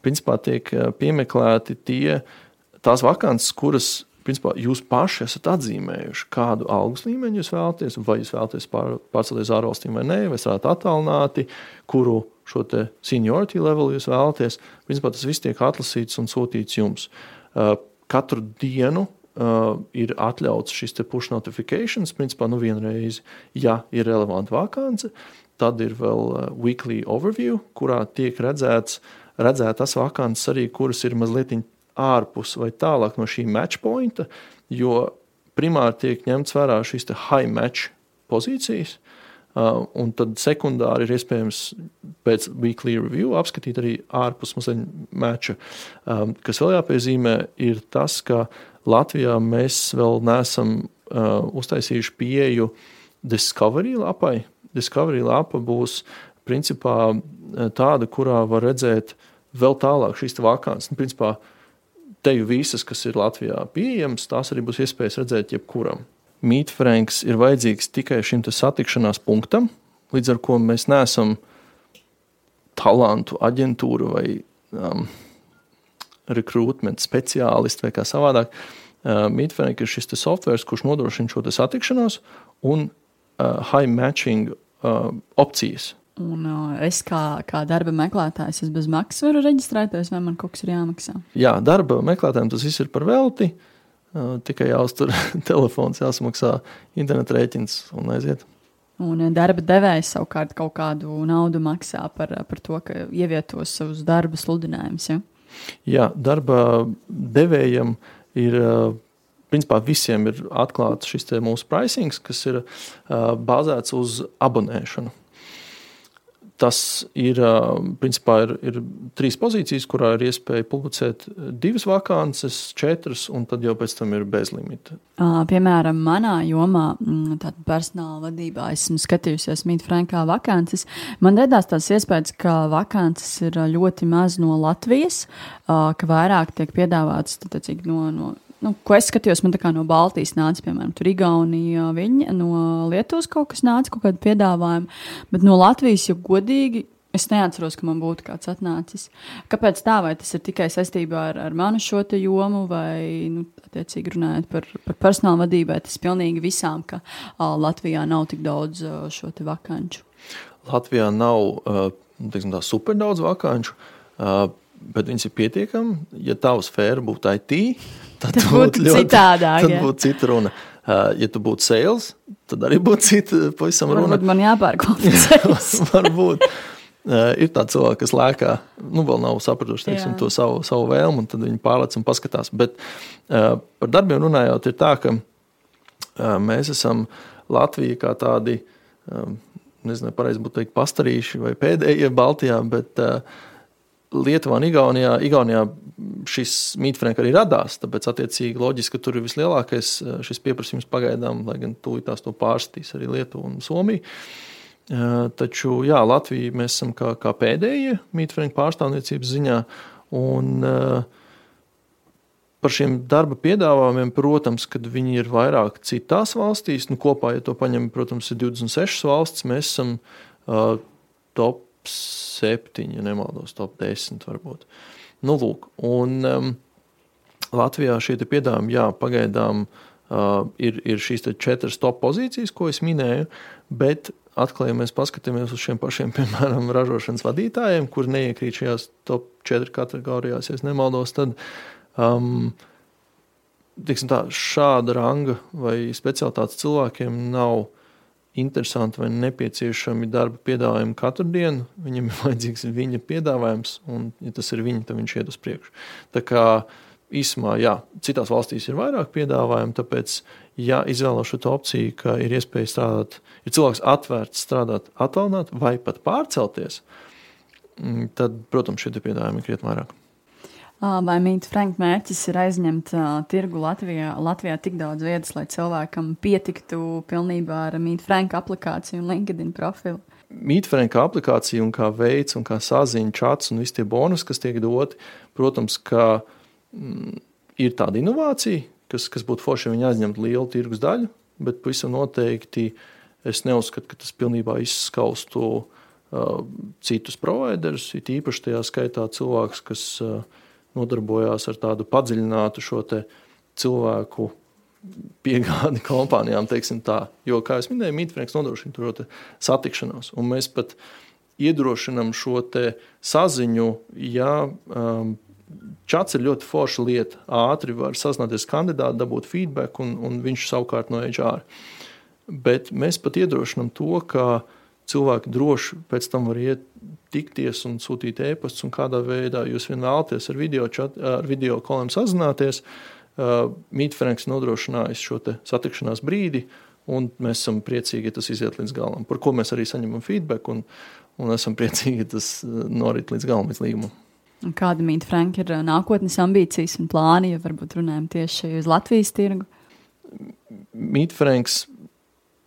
Principā tiek uh, piemeklēti tie, tās vakances, kuras principā, jūs paši esat atzīmējuši, kādu algas līmeni jūs vēlaties, vai jūs vēlaties pār, pārcelties ārvalstīm vai nē, vai esat attālināti, kuru šo seniority level jūs vēlaties. Principā tas viss tiek atlasīts un sūtīts jums. Uh, katru dienu uh, ir atļauts šis push notifications, principā nu vienreiz, ja ir relevanta vakance. Tad ir vēl uh, weekly overview, kurā tiek redzēts, redzētas vakances arī, kuras ir mazliet ārpus vai tālāk no šī match pointa, jo primāri tiek ņemts vērā šīs high match pozīcijas. Uh, un tad sekundāri ir iespējams pēc weekly review apskatīt arī ārpus mača. Um, kas vēl jāpiezīmē, ir tas, ka Latvijā mēs vēl neesam uh, uztaisījuši pieeju Discovery lapai. Discovery lapa būs principā uh, tāda, kurā var redzēt vēl tālāk šīs vakāns. Nu, principā, teju visas, kas ir Latvijā pieejamas, tās arī būs iespējas redzēt jebkuram. Mītfrēns ir vajadzīgs tikai šim satikšanās punktam, līdz ar to mēs neesam talantu aģentūra vai um, rekrutment speciālisti vai kā savādāk. Uh, Mītfrēns ir šis software, kurš nodrošina šo satikšanos un uh, high matching uh, opcijas. Un uh, es kā, kā darba meklētājs, es bez maksas varu reģistrēties, vai man kaut kas ir jāmaksā? Jā, darba meklētājiem tas viss ir par velti. Tikai jāuztur telefons, jāsamaksā interneta rēķins un aiziet. Un darba devējs savukārt kaut kādu naudu maksā par, par to, ka ievietos savus darba sludinājumus. Ja? Jā, darba devējam ir. Principā visiem ir atklāts šis mūsu pricing, kas ir uh, bāzēts uz abonēšanu. Tas ir, principā, ir, ir trīs pozīcijas, kurā ir iespēja publicēt divas vakances, četras, un tad jau pēc tam ir bezlimita. Piemēram, manā jomā, mm, tātad personāla vadībā, esmu skatījusies Mītā Frankā vakances. Man radās tās iespējas, ka vakances ir ļoti maz no Latvijas, ka vairāk tiek piedāvāts tecīgi, no, no nu, ko es skatījos, man tā kā no Baltijas nāca, piemēram, tur Igaunija, viņa no Lietuvas kaut kas nāca, kaut kāda piedāvājuma, bet no Latvijas jau godīgi. Es neatceros, ka man būtu kāds atnācis. Kāpēc tā? Vai tas ir tikai saistībā ar, ar manu šo jomu, vai, nu, attiecīgi runājot par, par personāla vadību, vai tas pilnīgi visām, ka uh, Latvijā nav tik daudz uh, šo vakanču? Latvijā nav uh, tā, super daudz vakanču, uh, bet viņas ir pietiekami. Ja tavs sfēra būtu IT, tad, tad būtu ļoti citādāk. Tad būtu cita runa. Uh, ja tu būtu sales, tad arī būtu cita pavisam runa. Varbūt man jāpārkvalificējas. Varbūt. Uh, ir tādi cilvēki, kas lēkā, nu, vēl nav sapratuši teiksim, to savu, savu vēlmu, un tad viņi pārlec un paskatās. Bet uh, par darbiem runājot, ir tā, ka uh, mēs esam Latvija kā tādi, um, nezinu, pareizi būtu teikt, pastarīši vai pēdējie Baltijā, bet uh, Lietuvā un Igaunijā, Igaunijā šis mītfrēns arī radās. Tāpēc, attiecīgi, loģiski, tur ir vislielākais eh, šis pieprasījums pagaidām, lai gan tūlītās to pārstīs arī Lietuva un Somija. Eh, taču, jā, Latvija mēs esam kā, kā pēdējie mītfrēnu pārstāvniecības ziņā. Un, uh, par šiem darba piedāvājumiem, protams, kad viņi ir vairāk citās valstīs, nu, kopā, ja to paņem, protams, ir 26 valstis, mēs esam uh, top 7, ja nemaldos, top 10 varbūt. Nu, lūk, un um, Latvijā šie piedāvājumi, jā, pagaidām uh, ir, ir šīs četras top pozīcijas, ko es minēju, bet atkal, ja mēs paskatāmies uz šiem pašiem, piemēram, ražošanas vadītājiem, kur neiekrīt šajās top 4 kategorijās, ja nemaldos, tad um, tā, šāda ranga vai specialitātes cilvēkiem nav interesanti vai nepieciešami darba piedāvājumi katru dienu. Viņam ir vajadzīgs viņa piedāvājums, un, ja tas ir viņa, tad viņš iet uz priekšu. Tā kā īsumā, jā, citās valstīs ir vairāk piedāvājumu, tāpēc, ja izvēlos šo opciju, ka ir iespēja strādāt, ir cilvēks atvērts strādāt, attālināt vai pat pārcelties, mm, tad, protams, šie piedāvājumi ir krietni vairāk. Vai Mītas Franka mērķis ir aizņemt uh, tirgu Latvijā, Latvijā tik daudz vietas, lai cilvēkam pietiktu pilnībā ar Mītas Franka aplikāciju un LinkedIn profilu? Mītas Franka aplikācija un kā veids un kā saziņa, čats un visi tie bonus, kas tiek doti, protams, ka mm, ir tāda inovācija, kas, kas būtu forši, ja viņi aizņemtu lielu tirgus daļu, bet pavisam noteikti es neuzskatu, ka tas pilnībā izskaustu uh, citus providerus, it īpaši tajā skaitā cilvēks, kas uh, nodarbojās ar tādu padziļinātu šo cilvēku piegādi kompānijām, teiksim tā. Jo, kā jau minēju, Mītfrēks nodrošina šo satikšanos, un mēs pat iedrošinām šo saziņu, ja um, čats ir ļoti forša lieta. Ātri var sazināties kandidātu, dabūt feedback, un, un viņš savukārt no HR. Bet mēs pat iedrošinām to, ka cilvēki droši pēc tam var iet tikties un sūtīt e-pastus, un kādā veidā jūs vien vēlaties ar video, čat, ar video kolēm sazināties. Uh, Mītfrēns nodrošinājis šo satikšanās brīdi, un mēs esam priecīgi, ja tas iziet līdz galam. Par ko mēs arī saņemam feedback, un, un esam priecīgi, ja tas uh, norit līdz galam, līdz līgumam. Kāda Mīta Franka ir uh, nākotnes ambīcijas un plāni, ja varbūt runājam tieši uz Latvijas tirgu? Mīta Franks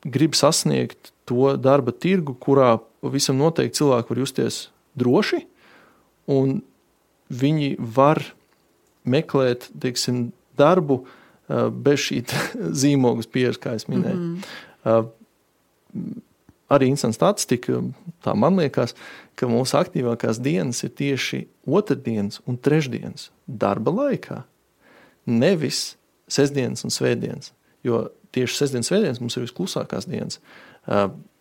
grib sasniegt to darba tirgu, kurā pavisam noteikti cilvēki var justies droši, un viņi var meklēt teiksim, darbu bez šī zīmogas pieredzes, kā jau minēju. Mm -hmm. arī interesanta statistika, tā man liekas, ka mūsu aktīvākās dienas ir tieši otrdienas un trešdienas darba laikā. Nevis sestdienas un svētdienas. Jo tieši sestdienas, svētdienas mums ir visklusākās dienas.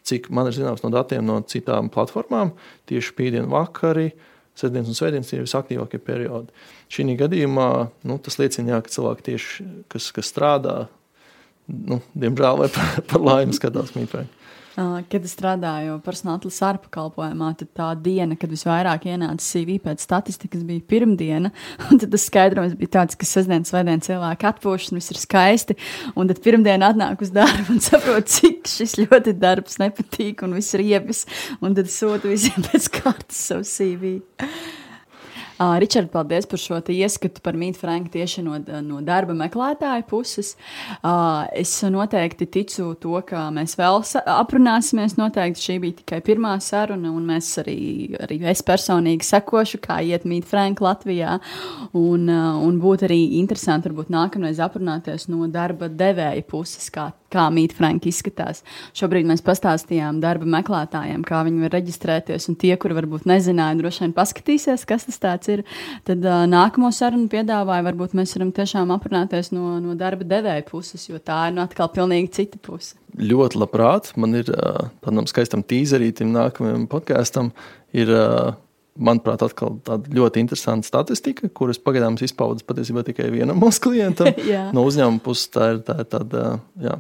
Cik man ir zināms no datiem no citām platformām, tieši pīdienu vakari, Sestdienas un svētdienas ir visaktīvākie periodi. Šī gadījumā nu, tas liecina, ka cilvēki tieši, kas, kas strādā, nu, diemžēl vai par, par laimi skatās mītfrēku. Kad es strādāju personāla atlases ārpakalpojumā, tad tā diena, kad visvairāk ienāca CV pēc statistikas, bija pirmdiena. Tad tas skaidrojums bija tāds, ka sestdienas, svētdienas cilvēki atpūšas, viss ir skaisti. Un tad pirmdiena atnāk uz darbu un saprot, cik šis ļoti darbs nepatīk un viss ir iebis. Un tad sūta visiem pēc kārtas savu CV. Uh, Ričard, paldies par šo ieskatu par Mītu Franku tieši no, no darba meklētāja puses. Uh, es noteikti ticu to, ka mēs vēl aprunāsimies. Noteikti šī bija tikai pirmā saruna, un mēs arī, arī es personīgi sekošu, kā iet Mīta Franka Latvijā. Un, uh, un būtu arī interesanti varbūt nākamreiz aprunāties no darba devēja puses, kā kā Mīta Franka izskatās. Šobrīd mēs pastāstījām darba meklētājiem, kā viņi var reģistrēties, un tie, kuri varbūt nezināja, droši vien paskatīsies, kas tas ir. Tad uh, nākamo sarunu piedāvāju, varbūt mēs varam tiešām aprunāties no, no darba devēja puses, jo tā ir nu, atkal pilnīgi cita puse. Ļoti labprāt. Man ir uh, tādam skaistam tīzerītam, nākamajam podkāstam. Ir, uh, manuprāt, atkal tāda ļoti interesanta statistika, kuras pagaidām izpaudas patiesībā tikai vienam mūsu klientam. no uzņēmuma puses tā ir, tā ir tāda jā,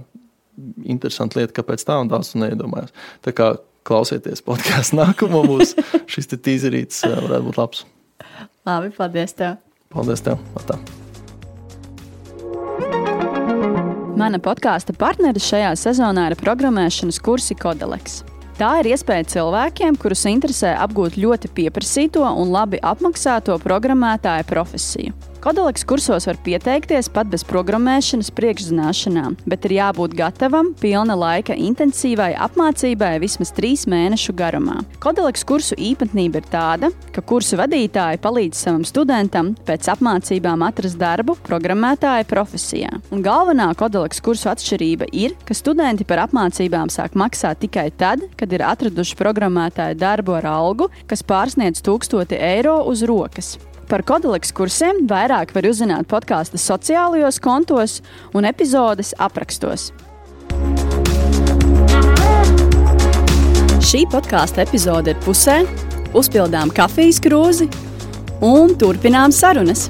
interesanta lieta, kāpēc tā un tās neiedomājās. Tā kā klausieties podkāstu nākamo būs šis tīzerīts, varētu būt labs. Labi, paldies tev! Paldies tev! Atā. Mana podkāstu partneris šajā sezonā ir programmēšanas kursi Kodeleks. Tā ir iespēja cilvēkiem, kurus interesē apgūt ļoti pieprasīto un labi apmaksāto programmētāja profesiju. Kodoleks kursos var pieteikties pat bez programmēšanas priekšzināšanām, bet ir jābūt gatavam pilna laika intensīvai apmācībai vismaz trīs mēnešu garumā. Kodoleks kursu īpatnība ir tāda, ka kursu vadītāji palīdz savam studentam pēc apmācībām atrast darbu programmētāja profesijā. Un galvenā Kodoleks kursu atšķirība ir, ka studenti par apmācībām sāk maksāt tikai tad, kad ir atraduši programmētāja darbu ar algu, kas pārsniedz 1000 eiro uz rokas. Par kodoleks kursiem vairāk var uzzināt podkāstu sociālajos kontos un epizodes aprakstos. Šī podkāstu epizode ir pusē, uzpildām kafijas krūzi un turpinām sarunas.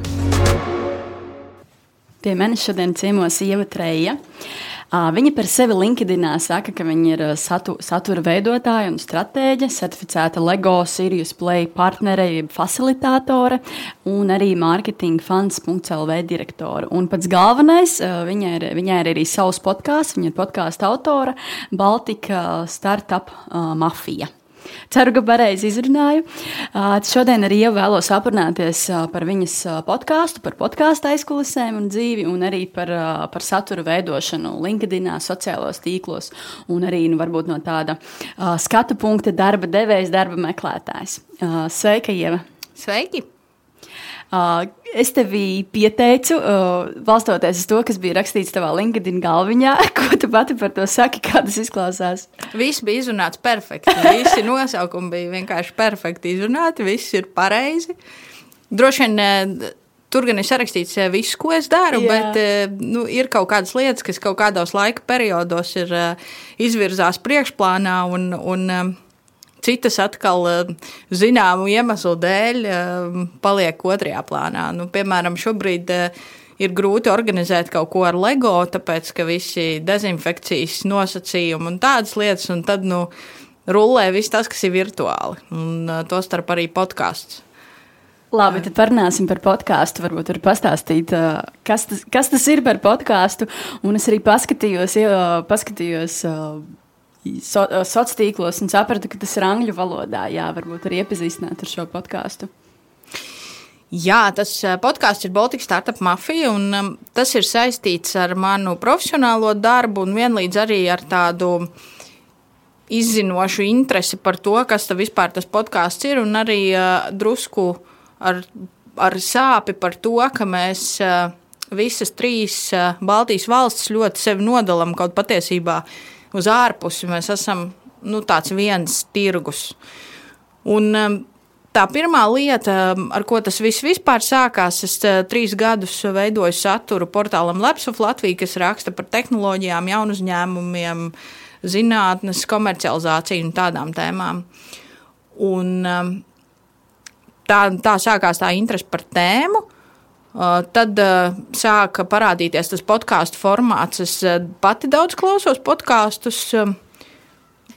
Pie manis šodien ciemos Ieva Treja. Viņa par sevi LinkedInā saka, ka viņa ir satu, satura veidotāja un stratēģe, certificēta LEGO Sirius Play partnere, facilitātore un arī marketingfunds.lv direktore. Un pats galvenais, viņai ir, viņai ir arī savs podkāsts, viņa ir podkāstu autore Baltika Startup Mafija. Ceru, ka pareizi izrunāju. Šodien arī vēlos aprunāties par viņas podkāstu, par podkāstu aizkulisēm un dzīvi, un arī par, par satura veidošanu LinkedIn, sociālos tīklos, un arī nu, varbūt no tāda skatu punkta darba devējs, darba meklētājs. Sveika, Ieva! Sveiki! Uh, es tevi pieteicu, uh, balstoties uz to, kas bija rakstīts tavā LinkedIn galviņā. Ko tu pati par to saki, kā tas izklausās? Viss bija izrunāts perfekti. Visi nosaukumi bija vienkārši perfekti izrunāti, viss ir pareizi. Droši vien uh, tur gan ir sarakstīts viss, ko es daru, Jā. bet nu, ir kaut kādas lietas, kas kaut kādos laika periodos ir izvirzās priekšplānā un, un Citas atkal eh, zināmu iemeslu dēļ eh, paliek otrajā plānā. Nu, piemēram, šobrīd eh, ir grūti organizēt kaut ko ar LEGO, tāpēc ka visi dezinfekcijas nosacījumi un tādas lietas, un tad nu, rullē viss tas, kas ir virtuāli, un tostarp arī podkāsts. Labi, tad parunāsim par podkāstu. Varbūt var pastāstīt, kas tas, kas tas ir par podkāstu. Un es arī paskatījos, paskatījos so, eh, sociālos tīklos un sapratu, ka tas ir angļu valodā. Jā, varbūt arī iepazīstināt ar šo podkāstu. Jā, tas eh, podkāsts ir Baltic Startup Mafija, un um, tas ir saistīts ar manu profesionālo darbu un vienlīdz arī ar tādu izzinošu interesi par to, kas tas vispār tas podkāsts ir, un arī uh, drusku ar, ar sāpi par to, ka mēs uh, visas trīs uh, Baltijas valstis ļoti sevi nodalām kaut patiesībā uz ārpusi. Mēs esam nu, tāds viens tirgus. Un, um, Tā pirmā lieta, um, ar ko tas viss vispār sākās, es uh, trīs gadus veidoju saturu portālam Lepsuf Latvija, kas raksta par tehnoloģijām, jaunu uzņēmumiem, zinātnes, komercializāciju un tādām tēmām. Un, um, tā, tā sākās tā interese par tēmu. Uh, tad uh, sāka parādīties tas podkāstu formāts. Es uh, pati daudz klausos podkāstus. Uh,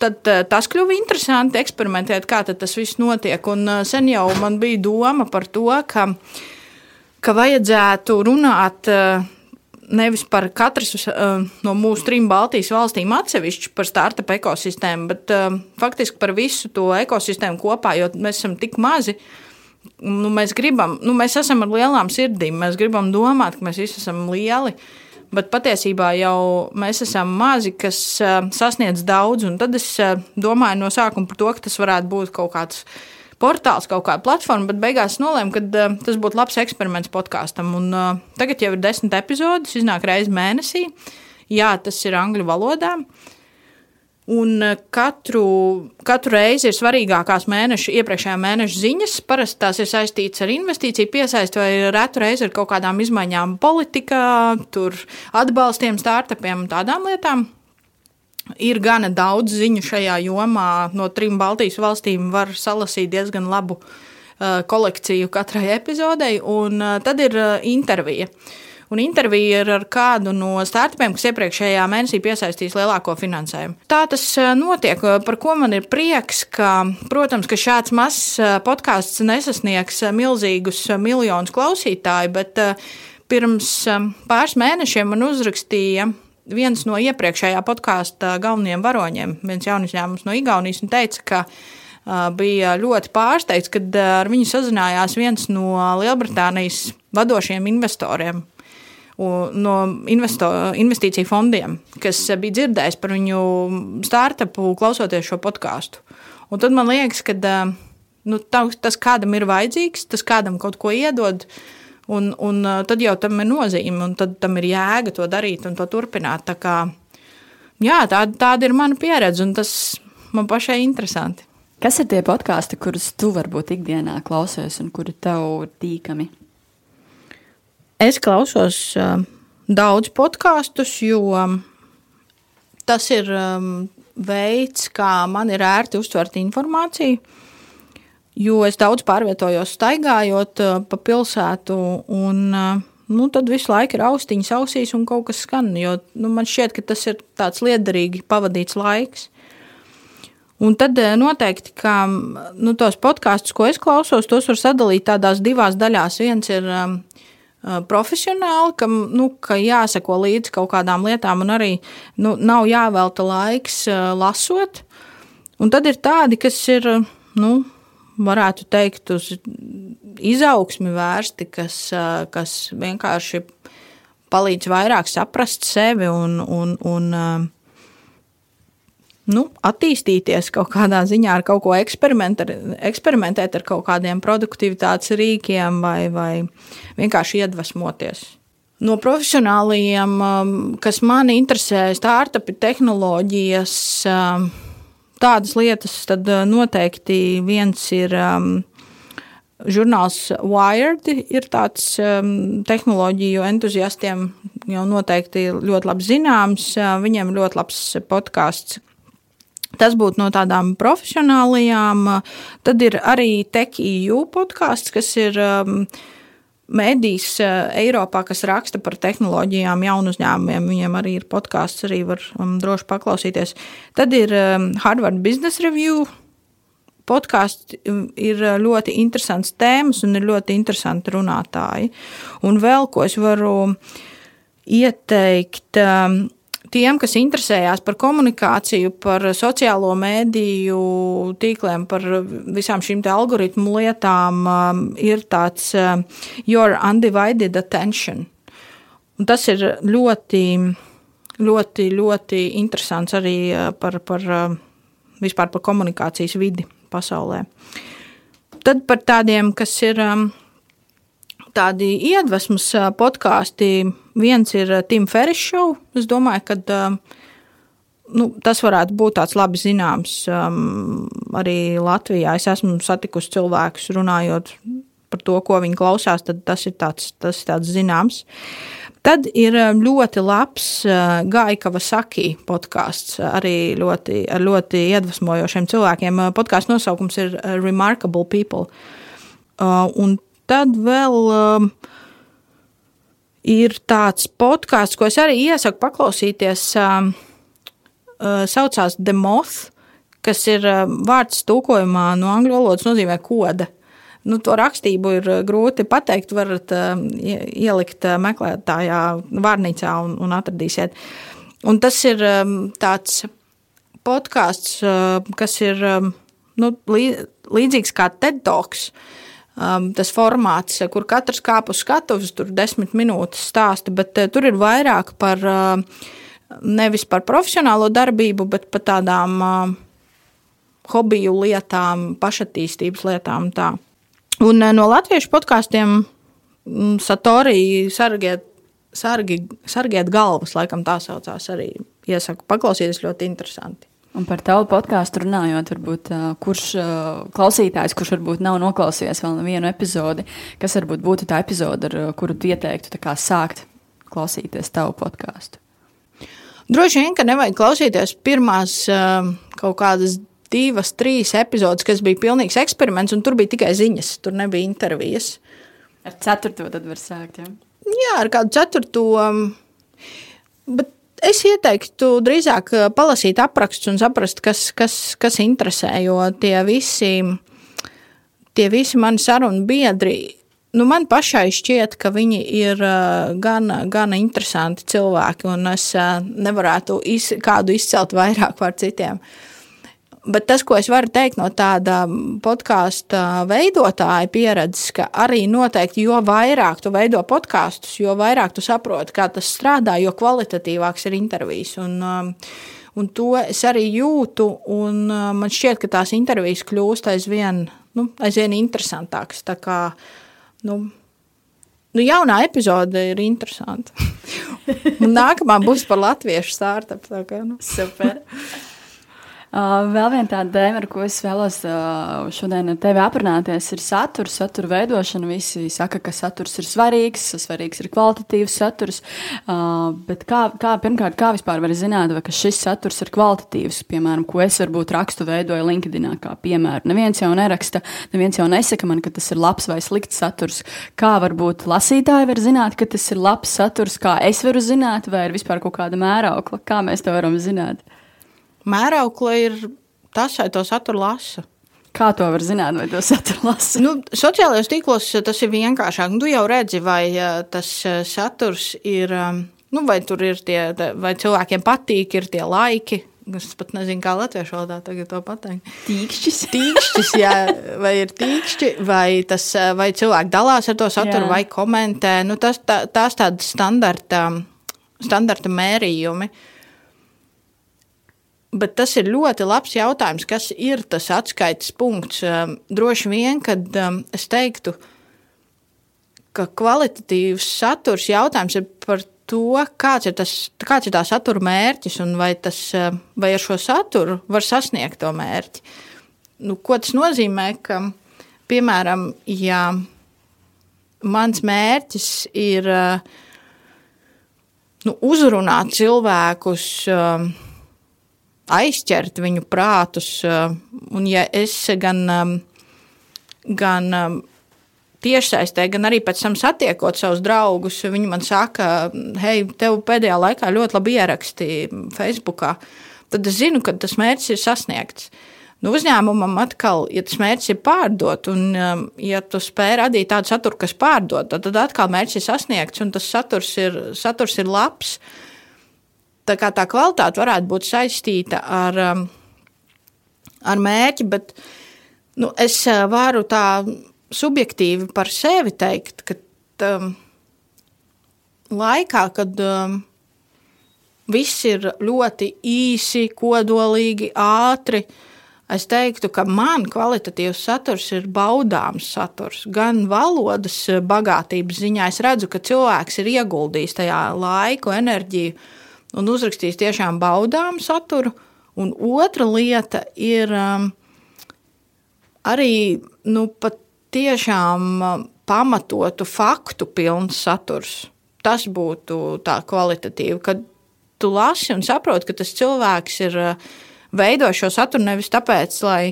tad tas kļuva interesanti eksperimentēt, kā tas viss notiek. Un sen jau man bija doma par to, ka, ka vajadzētu runāt. Nevis par katru no mūsu trim Baltijas valstīm atsevišķi par startup ekosistēmu, bet faktiski par visu to ekosistēmu kopā, jo mēs esam tik mazi. Uh, nu, mēs gribam, nu, mēs esam ar lielām sirdīm, mēs gribam domāt, ka mēs visi esam lieli. Bet patiesībā jau mēs esam mazi, kas uh, sasniedz daudz. Tad es uh, domāju no sākuma par to, ka tas varētu būt kaut kāds portāls, kaut kāda platforma, bet beigās nolēmu, ka uh, tas būtu labs eksperiments podkāstam. Uh, tagad jau ir desmit epizodes, iznāk reizes mēnesī. Jā, tas ir angļu valodā. Uh, Un eh, katru, katru reizi ir svarīgākās mēneša, iepriekšējā mēneša ziņas. Parasti tās ir saistītas ar investīciju piesaisti vai retu reizi ar kaut kādām izmaiņām politikā, tur atbalstiem, startupiem un tādām lietām. Ir gana daudz ziņu šajā jomā. No trim Baltijas valstīm var salasīt diezgan labu uh, kolekciju katrai epizodei, un uh, tad ir uh, intervija. Uh, un intervija ir ar kādu no startupiem, kas iepriekšējā mēnesī piesaistīs lielāko finansējumu. Tā tas eh, notiek, par ko man ir prieks, ka, protams, ka šāds mazs eh, podkāsts nesasniegs eh, milzīgus miljonus klausītāju, bet pirms pāris mēnešiem man uzrakstīja viens no iepriekšējā podkāsta galvenajiem varoņiem, viens jauns uzņēmums no Igaunijas, un teica, ka bija ļoti pārsteigts, kad ar viņu sazinājās viens no Lielbritānijas vadošiem investoriem no investo, investīciju fondiem, kas bija dzirdējis par viņu startupu, klausoties šo podkāstu. Un tad man liekas, ka nu, tas kādam ir vajadzīgs, tas kādam kaut ko iedod. Un, un tad jau tam ir nozīme, un tam ir jēga to darīt un to turpināt. Tā kā, jā, tā, tāda ir mana pieredze, un tas man pašai interesanti. Kas ir tie podkāsti, kurus tu varbūt ikdienā klausies un kuri tev ir tīkami? Es klausos uh, daudz podkāstus, jo um, tas ir um, veids, kā man ir ērti uztvert informāciju. Jo es daudz pārvietojos, staigājot uh, pa pilsētu, un uh, nu, tad visu laiku ir austiņas ausīs un kaut kas skan. Jo, nu, man šķiet, ka tas ir tāds liederīgi pavadīts laiks. Un tad uh, noteikti, ka nu, tos podkāstus, ko es klausos, tos var sadalīt tādās divās daļās. Viens ir um, profesionāli, kam nu, ka jāseko līdzi kaut kādām lietām, un arī nu, nav jāvelta laiks lasot. Un tad ir tādi, kas ir, nu, varētu teikt, uz izaugsmi vērsti, kas, kas vienkārši palīdz vairāk saprast sevi un, un, un nu, attīstīties kaut kādā ziņā ar kaut ko eksperimentēt, eksperimentēt ar kaut kādiem produktivitātes rīkiem vai, vai vienkārši iedvesmoties. No profesionāliem, um, kas mani interesē, startupi, tehnoloģijas, um, tādas lietas, tad uh, noteikti viens ir um, žurnāls Wired, ir tāds tehnoloģiju entuziastiem jau noteikti ļoti labi zināms. Uh, viņiem ļoti labs podkāsts Tas būtu no tādām profesionālajām. Tad ir arī TechEU podkāsts, kas ir um, mēdījis uh, Eiropā, kas raksta par tehnoloģijām, jaunu uzņēmumiem. Viņiem arī ir podkāsts, arī var um, droši paklausīties. Tad ir um, Harvard Business Review. Podkāsts um, ir ļoti interesants tēmas un ir ļoti interesanti runātāji. Un vēl ko es varu ieteikt. Um, tiem, kas interesējās par komunikāciju, par sociālo mēdīju tīkliem, par visām šīm algoritmu lietām, um, ir tāds uh, your undivided attention. Un tas ir ļoti, ļoti, ļoti interesants arī uh, par, par uh, vispār par komunikācijas vidi pasaulē. Tad par tādiem, kas ir um, tādi iedvesmas podkāsti, Viens ir Tim Ferris show. Es domāju, ka nu, tas varētu būt tāds labi zināms um, arī Latvijā. Es esmu satikusi cilvēkus runājot par to, ko viņi klausās, tad tas ir tāds, tas ir tāds zināms. Tad ir ļoti labs Gaika Vasaki podkāsts, arī ļoti, ar ļoti iedvesmojošiem cilvēkiem. Podkāsts nosaukums ir Remarkable People. Un tad vēl um, ir tāds podkāsts, ko es arī iesaku paklausīties. Um, uh, saucās The Moth, kas ir um, vārds tūkojumā no angļu valodas nozīmē koda. Nu, to rakstību ir grūti pateikt. varat uh, ielikt meklētājā, vārnīcā un, un atradīsiet. Un tas ir um, tāds podkāsts, uh, kas ir um, nu, līdzīgs kā TED Talks. Um, tas formāts, kur katrs kāp uz skatuves, tur desmit minūtes stāsta, bet uh, tur ir vairāk par uh, nevis par profesionālo darbību, bet par tādām uh, hobiju lietām, pašattīstības lietām. Tā. Un uh, no latviešu podkāstiem mm, Satorija sargiet, sargi, sargiet galvas, laikam tā saucās arī. Iesaku paklausīties ļoti interesanti. Un par tavu podkāstu runājot, varbūt, kurš klausītājs, kurš varbūt nav noklausījies vēl nevienu epizodi, kas varbūt būtu tā epizode, ar kuru tu ieteiktu sākt klausīties tavu podkāstu? Droši vien, ka nevajag klausīties pirmās kaut kādas divas, trīs epizodes, kas bija pilnīgs eksperiments, un tur bija tikai ziņas, tur nebija intervijas. Ar ceturto tad var sākt. Ja? Jā, ar kādu ceturto. Bet Es ieteiktu drīzāk eh, palasīt aprakstus un saprast, kas, kas, kas interesē, jo tie visi, tie visi mani sarunu biedri, nu man pašai šķiet, ka viņi ir eh, gan, gan interesanti cilvēki, un es eh, nevarētu iz, kādu izcelt vairāk par citiem. Uh, Bet tas, ko es varu teikt no tāda podkāstu veidotāja pieredzes, ka arī noteikti, jo vairāk tu veido podkāstus, jo vairāk tu saproti, kā tas strādā, jo kvalitatīvāks ir intervijas. Un, un to es arī jūtu, un man šķiet, ka tās intervijas kļūst aizvien, nu, aizvien interesantākas. Tā kā, nu, Nu, jaunā epizode ir interesanta. Nākamā būs par latviešu startup. Tā kā, nu. Super. Uh, vēl viena tāda tēma, ar ko es vēlos uh, šodien ar tevi aprunāties, ir saturs, satura veidošana. Visi saka, ka saturs ir svarīgs, svarīgs ir kvalitatīvs saturs. Uh, bet kā, kā, pirmkārt, kā vispār var zināt, vai šis saturs ir kvalitatīvs? Piemēram, ko es varbūt rakstu veidoju LinkedIn, kā piemēru. Neviens jau neraksta, neviens jau nesaka man, ka tas ir labs vai slikts saturs. Kā varbūt lasītāji var zināt, ka tas ir labs saturs, kā es varu zināt, vai ir vispār kaut kāda mēraukla, kā mēs to varam zināt? Mēraukla ir tas, vai to saturu lasa. Kā to var zināt, vai to saturu lasa? Nu, sociālajos tīklos tas ir vienkāršāk. Nu, tu jau redzi, vai tas saturs ir, nu, vai tur ir tie, vai cilvēkiem patīk, ir tie laiki. Es pat nezinu, kā latviešu valodā tagad to pateikt. Tīkšķis. Tīkšķis, jā, vai ir tīkšķi, vai, tas, vai cilvēki dalās ar to saturu, jā. vai komentē. Nu, tas, tā, tās tādas standarta, standarta mērījumi. Uh, Bet tas ir ļoti labs jautājums, kas ir tas atskaites punkts. Um, droši vien, kad um, es teiktu, ka kvalitatīvs saturs jautājums ir par to, kāds ir, tas, kāds ir tā satura mērķis un vai, tas, um, vai ar šo saturu var sasniegt to mērķi. Nu, ko tas nozīmē? Ka, piemēram, ja mans mērķis ir nu, uzrunāt cilvēkus, aizķert viņu prātus. Eh, un ja es gan, eh, gan eh, tiešsaistē, gan arī pēc tam satiekot savus draugus, viņi man saka, hei, tev pēdējā laikā ļoti labi ieraksti Facebookā, tad es zinu, ka tas mērķis ir sasniegts. Nu, uzņēmumam atkal, ja tas mērķis ir pārdot, un ja tu spēj radīt tādu saturu, kas pārdod, tad, tad atkal mērķis ir sasniegts, un tas saturs ir, saturs ir labs. Uh, tā, tā kvalitāte varētu būt saistīta ar, um, ar mērķi, bet nu, es uh, varu tā subjektīvi par sevi teikt, ka um, laikā, kad um, viss ir ļoti īsi, kodolīgi, ātri, es teiktu, ka man kvalitatīvs saturs ir baudāms saturs. Gan valodas bagātības ziņā es redzu, ka cilvēks ir ieguldījis tajā laiku, enerģiju un uzrakstījis tiešām baudām saturu. Un otra lieta ir um, arī nu, tiešām um, pamatotu faktu pilns saturs. Tas būtu tā kvalitatīvi, kad tu lasi un saproti, ka tas cilvēks ir uh, veido šo saturu nevis tāpēc, lai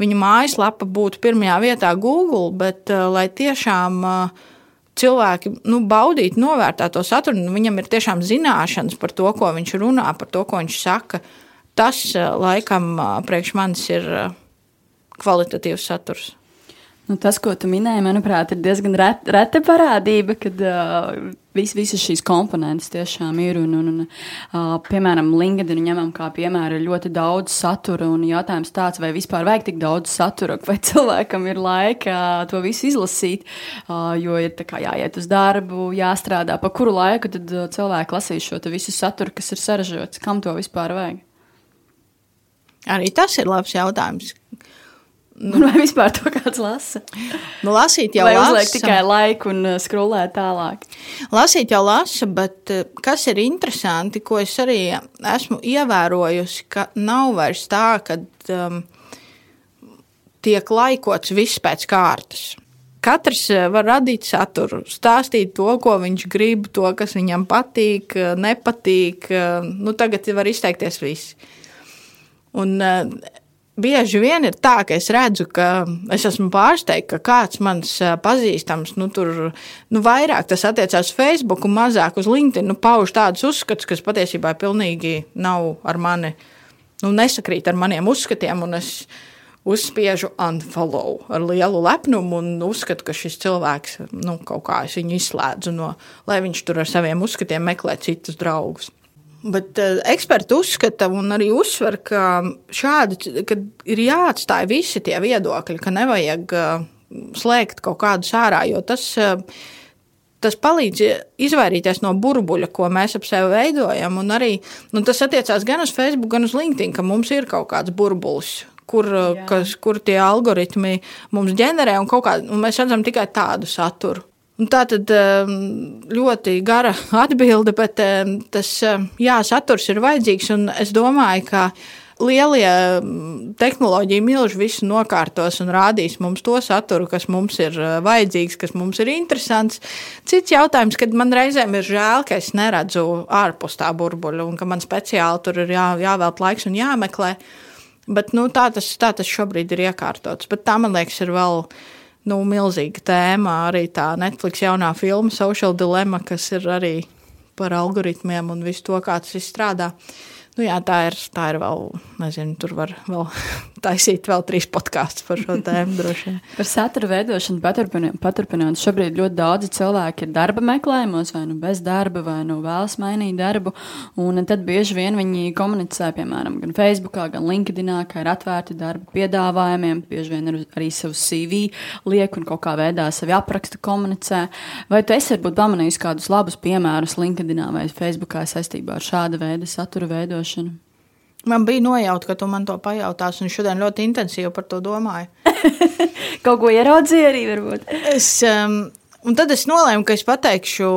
viņa mājaslapa būtu pirmajā vietā Google, bet uh, lai tiešām uh, cilvēki nu, baudītu, novērtētu to saturu, un viņam ir tiešām zināšanas par to, ko viņš runā, par to, ko viņš saka. Tas uh, laikam priekš manis ir kvalitatīvs saturs. Nu, tas, ko tu minēji, manuprāt, ir diezgan ret, reta parādība, kad uh, vis, visas šīs komponentes tiešām ir. Un, un, un, uh, piemēram, LinkedIn ņemam kā piemēru ļoti daudz satura. Un jautājums tāds, vai vispār vajag tik daudz satura, vai cilvēkam ir laika to visu izlasīt. Uh, jo ir kā, jāiet uz darbu, jāstrādā. Pa kuru laiku tad cilvēki lasīs šo visu saturu, kas ir sarežģīts? Kam to vispār vajag? Arī tas ir labs jautājums. Nu, vai vispār to kāds lasa? Nu, lasīt jau Vai lasa. uzliek tikai laiku un uh, skrolēt tālāk? Lasīt jau lasa, bet uh, kas ir interesanti, ko es arī esmu ievērojusi, ka nav vairs tā, ka um, tiek laikots viss pēc kārtas. Katrs uh, var radīt saturu, stāstīt to, ko viņš grib, to, kas viņam patīk, nepatīk. Nu, tagad var izteikties visi. Un, bieži vien ir tā, ka es redzu, ka es esmu pārsteigts, ka kāds mans pazīstams, nu, tur nu, vairāk tas attiecās uz Facebook un mazāk uz LinkedIn, nu, pauž tādus uzskatus, kas patiesībā pilnīgi nav ar mani, nu, nesakrīt ar maniem uzskatiem. Uzspiežu unfollow ar lielu lepnumu un uzskatu, ka šis cilvēks nu, kaut kā es viņu izslēdzu no, lai viņš tur ar saviem uzskatiem meklē citus draugus. Bet uh, eksperti uzskata un arī uzsver, ka šādi ka ir jāatstāj visi tie viedokļi, ka nevajag uh, slēgt kaut kādus ārā, jo tas, uh, tas palīdz izvairīties no burbuļa, ko mēs ap sevi veidojam. Un arī nu, tas attiecās gan uz Facebook, gan uz LinkedIn, ka mums ir kaut kāds burbulis. Kur, kas, kur tie algoritmi mums ģenerē, un, kā, un mēs redzam tikai tādu saturu. Un tā tad ehm, ļoti gara atbilde, bet ehm, tas ehm, jā, saturs ir vajadzīgs. Es domāju, ka lielie tehnoloģiju milži visu nokārtos un rādīs mums to saturu, kas mums ir vajadzīgs, kas mums ir interesants. Cits jautājums, kad man reizēm ir žēl, ka es neredzu ārpus tā burbuļa un ka man speciāli tur ir jā, jāvēlt laiks un jāmeklē. Bet nu, tā, tas, tā tas šobrīd ir iekārtots. Bet tā, man liekas, ir vēl nu, milzīga tēma. Arī tā Netflix jaunā filma Social Dilemma, kas ir arī par algoritmiem un visu to, kā tas strādā. Nu, jā, tā ir, tā ir vēl, nezinu, tur var vēl taisīt vēl trīs podkāstus par šo tēmu. par satura veidošanu paturpinot, paturpinot, šobrīd ļoti daudzi cilvēki ir darba meklējumos, vai nu bez darba, vai nu vēlas mainīt darbu. Un tad bieži vien viņi komunicē, piemēram, gan Facebook, gan LinkedIn, kā ir atvērti darba piedāvājumiem. Bieži vien arī savu CV liek un kaut kā veidā sevi apraksta komunicē. Vai tu esi varbūt pamanījis kādus labus piemērus LinkedIn vai Facebook saistībā ar šāda veida satura veidošanu? Man bija nojauta, ka tu man to pajautās, un šodien ļoti intensīvi par to domāju. Kaut ko ieraudzīju arī, varbūt. Es, um, un tad es nolēmu, ka es pateikšu,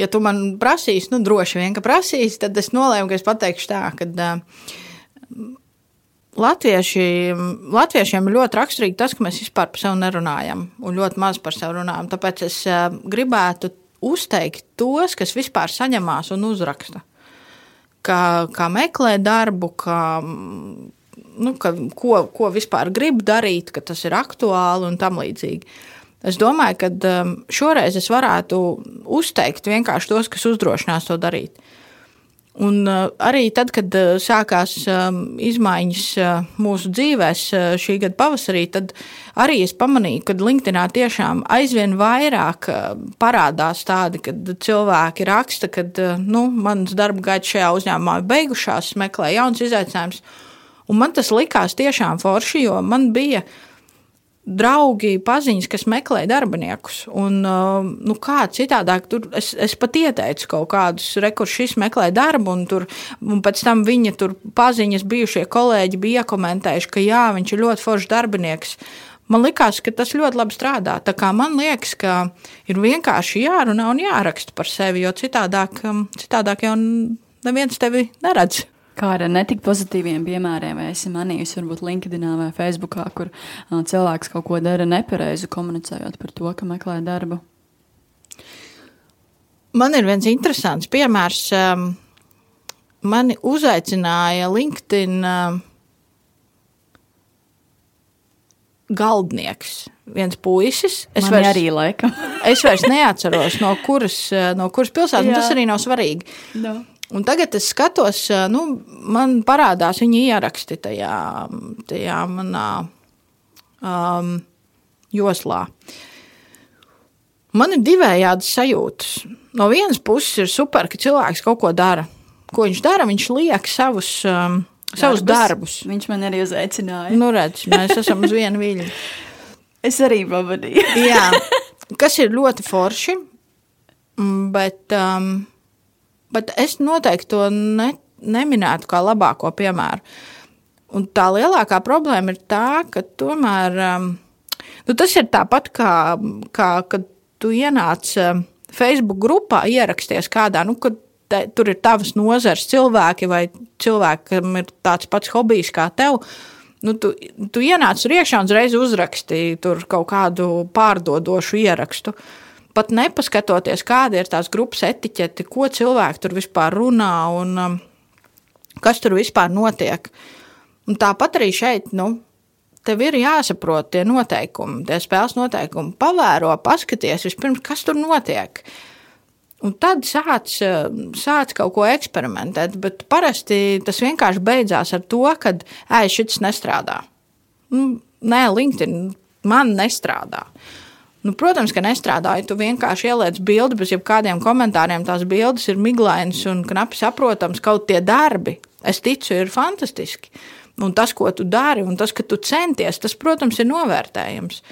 ja tu man prasīsi, nu, droši vien, ka prasīsi, tad es nolēmu, ka es pateikšu tā, ka. Uh, Latvieši, latviešiem ir ļoti raksturīgi tas, ka mēs vispār par sevi nerunājam un ļoti maz par sevi runājam. Tāpēc es uh, gribētu uzteikt tos, kas vispār saņemās un uzraksta kā, kā meklē darbu, kā, nu, ka, ko, ko vispār grib darīt, ka tas ir aktuāli un tam līdzīgi. Es domāju, ka um, šoreiz es varētu uzteikt vienkārši tos, kas uzdrošinās to darīt. Un uh, arī tad, kad uh, sākās um, izmaiņas mūsu dzīvēs šī gada pavasarī, tad arī es pamanīju, ka LinkedInā tiešām aizvien vairāk parādās tādi, kad cilvēki raksta, ka nu, mans darba gaids šajā uzņēmumā ir beigušās, meklē jauns izaicinājums. Un man tas likās tiešām forši, jo man bija draugi, paziņas, kas meklē darbiniekus. Un, uh, nu, kā citādāk, tur es, es pat ieteicu kaut kādus rekursus, šis meklē darbu, un, tur, un pēc tam viņa tur paziņas, bijušie kolēģi bija iekomentējuši, ka jā, viņš ir ļoti foršs darbinieks. Man liekas, ka tas ļoti labi strādā. Man liekas, ka ir vienkārši jārunā un jāraksta par sevi, jo citādāk, um, citādāk jau neviens tevi neredz. Kā ar netik pozitīviem piemēriem, vai esi manījusi, varbūt LinkedIn vai Facebook, kur cilvēks kaut ko dara nepareizi, komunicējot par to, ka meklē darbu? Man ir viens interesants piemērs. Mani uzaicināja LinkedIn. Galdnieks, viens puisis. Es Man vairs, arī laikam. es vairs neatceros, no kuras, no kuras pilsētas, tas arī nav svarīgi. No. Un tagad es skatos, nu, man parādās viņa ieraksti tajā, tajā manā um, joslā. Man ir divējādas sajūtas. No vienas puses ir super, ka cilvēks kaut ko dara. Ko viņš dara? Viņš liek savus, um, darbus. savus darbus. Viņš man arī uzaicināja. Nu, redz, mēs esam uz vienu viļņu. es arī pavadīju. Jā, kas ir ļoti forši, bet, um, bet es noteikti to ne, neminētu kā labāko piemēru. Un tā lielākā problēma ir tā, ka tomēr um, nu, tas ir tāpat kā, kā kad tu ienāc um, Facebook grupā, ieraksties kādā, nu, kad te, tur ir tavas nozars cilvēki vai cilvēki, kam ir tāds pats hobijs kā tev. Nu, tu, tu ienāc tur iekšā un uzreiz uzrakstīji tur kaut kādu pārdodošu ierakstu. Pat nepaskatoties, kāda ir tās grupas etiķete, ko cilvēki tur vispār runā un um, kas tur vispār notiek. Uh, Un tāpat arī šeit, nu, tev ir jāsaprot tie noteikumi, tie spēles noteikumi. Pavēro, paskaties vispirms, kas tur notiek. Un tad sāc, sāc kaut ko eksperimentēt, bet parasti tas vienkārši beidzās ar to, ka ej, šis nestrādā. Nu, nē, LinkedIn man nestrādā. Nu, protams, ka nestrādā. Ja tu vienkārši ieliec bildi bez jebkādiem komentāriem, tās bildes ir miglainas un knapi saprotams, kaut tie darbi, es ticu, ir fantastiski. Un tas, ko tu dari, un tas, ka tu centies, tas, protams, ir novērtējams.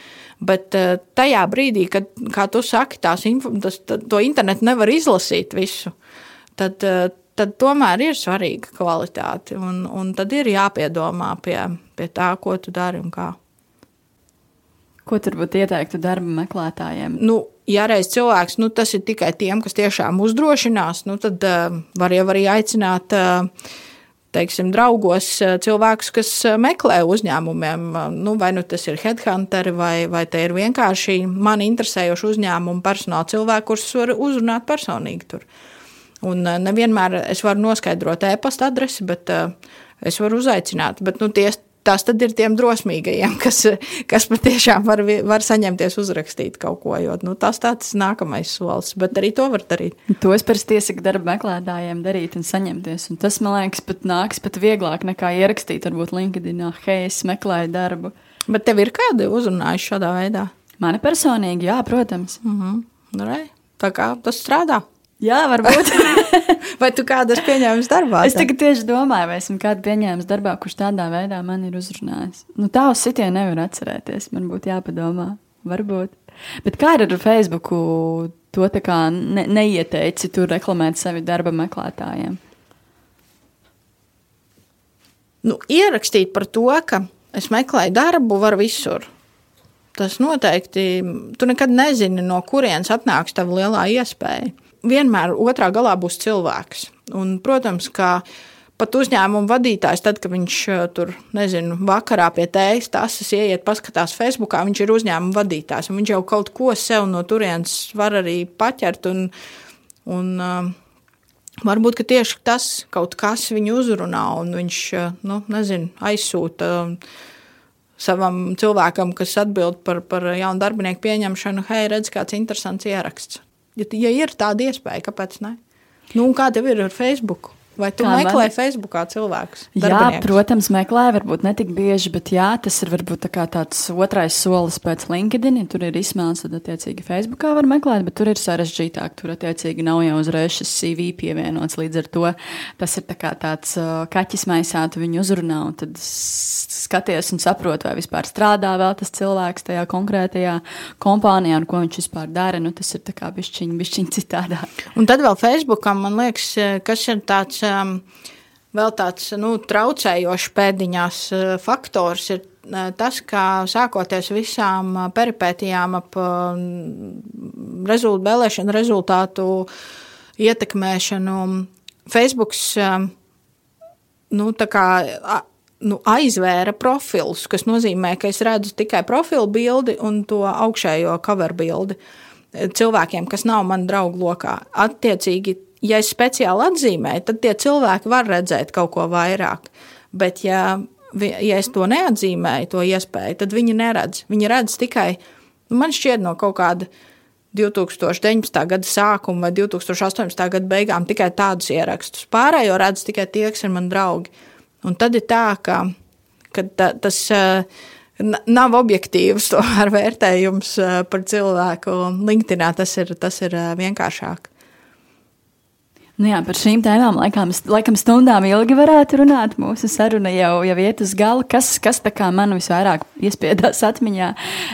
Bet eh, tajā brīdī, kad, kā tu saki, tās tas, to internetu nevar izlasīt visu, tad, eh, tad tomēr ir svarīga kvalitāte. Un, un tad ir jāpiedomā pie, pie tā, ko tu dari un kā. Ko tur būtu ieteiktu darba meklētājiem? Nu, ja reiz cilvēks, nu, tas ir tikai tiem, kas tiešām uzdrošinās, nu, tad uh, var jau arī aicināt uh, teiksim, draugos eh, cilvēkus, kas meklē uzņēmumiem. Nu, vai nu tas ir headhunteri, vai, vai te ir vienkārši mani interesējoši uzņēmumu personāla cilvēki, kurus var uzrunāt personīgi tur. Un nevienmēr es varu noskaidrot e-pasta adresi, bet es varu uzaicināt. Bet, nu, ties, tas tad ir tiem drosmīgajiem, kas, kas patiešām var, var saņemties uzrakstīt kaut ko. Jo, nu, tas tāds nākamais solis, bet arī to var darīt. To es parasti iesaku darba meklētājiem darīt un saņemties. Un tas, man liekas, pat nāks pat vieglāk nekā ierakstīt, varbūt LinkedIn, hei, es meklēju darbu. Bet tev ir kādi uzrunājuši šādā veidā? Mani personīgi, jā, protams. Uh -huh. Re, tā kā tas strādā. Jā, varbūt. vai tu kādu esmu pieņēmis darbā? Es tagad tieši domāju, vai esmu kādu pieņēmis darbā, kurš tādā veidā man ir uzrunājis. Nu, tā uz sitienu nevar atcerēties. Man būtu jāpadomā. Varbūt. Bet kā ar Facebook? To tā kā ne, neieteici tur reklamēt sevi darba meklētājiem. Nu, ierakstīt par to, ka es meklēju darbu, var visur. Tas noteikti, tu nekad nezini, no kurienes atnāks tā lielā iespēja vienmēr otrā galā būs cilvēks. Un, protams, ka pat uzņēmuma vadītājs, tad, kad viņš eh, tur, nezinu, vakarā pie tējas tases ieiet, paskatās Facebookā, viņš ir uzņēmuma vadītājs, viņš jau kaut ko sev no turienes var arī paķert. Un, un, uh, Varbūt tieši tas kaut kas viņu uzrunā, un viņš eh, nu, nezinu, aizsūta savam cilvēkam, kas atbild par, par jaunu darbinieku pieņemšanu, hei, redz, kāds interesants ieraksts. Ja, ja ir tāda iespēja, kāpēc ne? Nu, kā tev ir ar Facebook? Vai tu Kā meklē man... Facebookā cilvēkus? Jā, protams, meklē, varbūt ne tik bieži, bet jā, tas ir varbūt tā tāds otrais solis pēc LinkedIn. Ja tur ir izsmēls, tad attiecīgi Facebookā var meklēt, bet tur ir sarežģītāk. Tur attiecīgi nav jau uzreiz šis CV pievienots. Līdz ar to tas ir tā tāds uh, kaķis maisā, tu viņu uzrunā un tad skaties un saproti, vai vispār strādā vēl tas cilvēks tajā konkrētajā kompānijā un ko viņš vispār dara. Nu, tas ir tā kā bišķiņ, bišķiņ citādāk. Un tad vēl Facebookam, man liekas, kas ir tāds um, vēl tāds nu, traucējošs pēdiņās uh, faktors ir uh, tas, ka sākoties visām uh, peripētijām ap rezult, vēlēšanu rezultātu ietekmēšanu, Facebook um, nu, kā, nu, aizvēra profilus, kas nozīmē, ka es redzu tikai profilu bildi un to augšējo cover bildi cilvēkiem, kas nav man draugu lokā. Attiecīgi, ja es speciāli atzīmēju, tad tie cilvēki var redzēt kaut ko vairāk. Bet, ja ja es to neatzīmēju, to iespēju, tad viņi neredz. Viņi redz tikai, nu, man šķiet, no kaut kāda 2019. gada sākuma vai 2018. gada beigām tikai tādus ierakstus. Pārējo redz tikai tie, kas ir mani draugi. Un tad ir tā, ka, ka ta, tas nav objektīvs vērtējums par cilvēku. LinkedIn tas ir, tas ir vienkāršāk. Nu jā, par šīm tēmām laikam, laikam stundām ilgi varētu runāt. Mūsu saruna jau, jau iet uz galu. Kas, kas man visvairāk iespiedās atmiņā?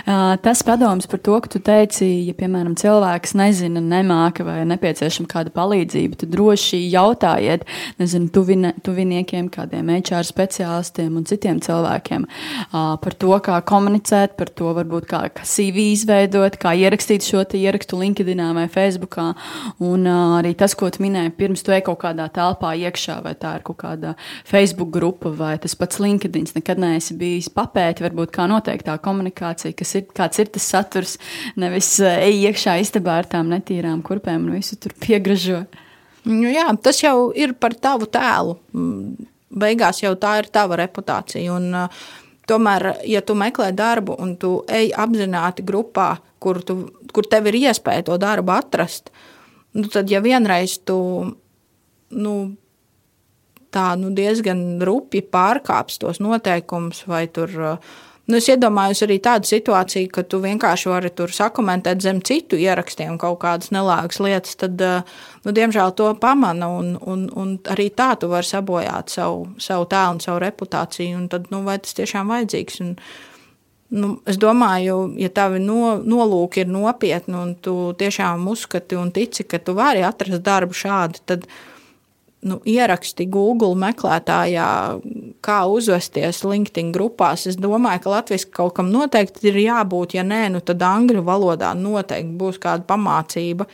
Uh, tas padoms par to, ka tu teici, ja, piemēram, cilvēks nezina, nemāka vai nepieciešama kāda palīdzība, tad droši jautājiet, nezinu, tuvine, tuviniekiem, kādiem HR speciālistiem un citiem cilvēkiem uh, par to, kā komunicēt, par to varbūt kā, kā CV izveidot, kā ierakstīt šo ierakstu LinkedIn vai Facebookā. Un uh, arī tas, ko tu minēji pirms tu ej kaut kādā telpā iekšā, vai tā ir kaut kāda Facebook grupa vai tas pats LinkedIn. Nekad neesi bijis papēti, varbūt kā notiek tā komunikācija, kas ir, kāds ir tas saturs, nevis eh, ej iekšā istabā ar tām netīrām kurpēm un visu tur piegražo. Nu, jā, tas jau ir par tavu tēlu. Mm, beigās jau tā ir tava reputācija. Un, uh, tomēr, ja tu meklē darbu un tu ej apzināti grupā, kur, tu, kur tev ir iespēja to darbu atrast, uh, nu, tad ja vienreiz tu nu, tā nu, diezgan rupji pārkāps tos noteikumus, vai tur. Nu, es iedomājos arī tādu situāciju, ka tu vienkārši vari tur sakomentēt zem citu ierakstiem kaut kādas nelāgas lietas, tad, nu, diemžēl, to pamana. Un, un, un arī tā tu vari sabojāt savu, savu tēlu un savu reputāciju. Un tad, nu, vai tas tiešām vajadzīgs? Un, Nu, es domāju, ja tavi no, nolūki ir nopietni un tu tiešām uzskati un tici, ka tu vari atrast darbu šādi, tad nu, ieraksti Google meklētājā, kā uzvesties LinkedIn grupās. Es domāju, ka latviešu kaut kam noteikti ir jābūt, ja nē, nu, tad angļu valodā noteikti būs kāda pamācība.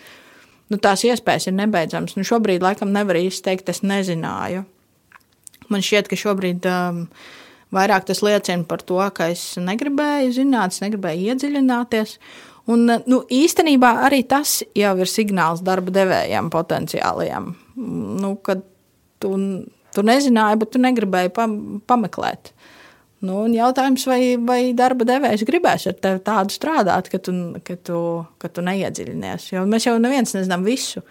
Nu, tās iespējas ir nebeidzamas. Nu, šobrīd, laikam, nevar īsti teikt, es nezināju. Man šķiet, ka šobrīd. Um, Vairāk tas liecina par to, ka es negribēju zināt, es negribēju iedziļināties. Un, nu, īstenībā arī tas jau ir signāls darba devējiem potenciāliem. Nu, kad tu, tu nezināji, bet tu negribēji pam, pameklēt. Nu, jautājums, vai, vai darba devējs gribēs ar tevi tādu strādāt, ka tu, ka tu, ka tu neiedziļinies. Jo mēs jau neviens nezinām visu.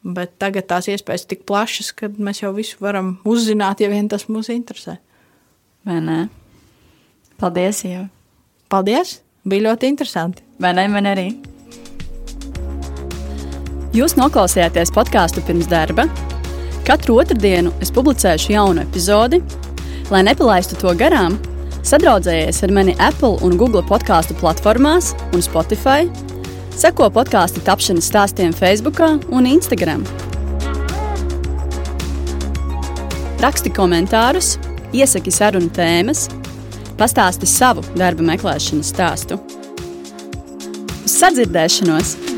Bet tagad tās iespējas ir tik plašas, ka mēs jau visu varam uzzināt, ja vien tas mūs interesē. Vai ne? Paldies, jau. Paldies! Bija ļoti interesanti. Vai ne? Man arī. Jūs noklausījāties podkāstu pirms darba. Katru otrdienu es publicēšu jaunu epizodi. Lai nepalaistu to garām, sadraudzējies ar mani Apple un Google podkāstu platformās un Spotify. Seko podkāstu tapšanas stāstiem Facebook un Instagram. Raksti komentārus iesaki sarunu tēmas, pastāsti savu darba meklēšanas stāstu. Uz sadzirdēšanos!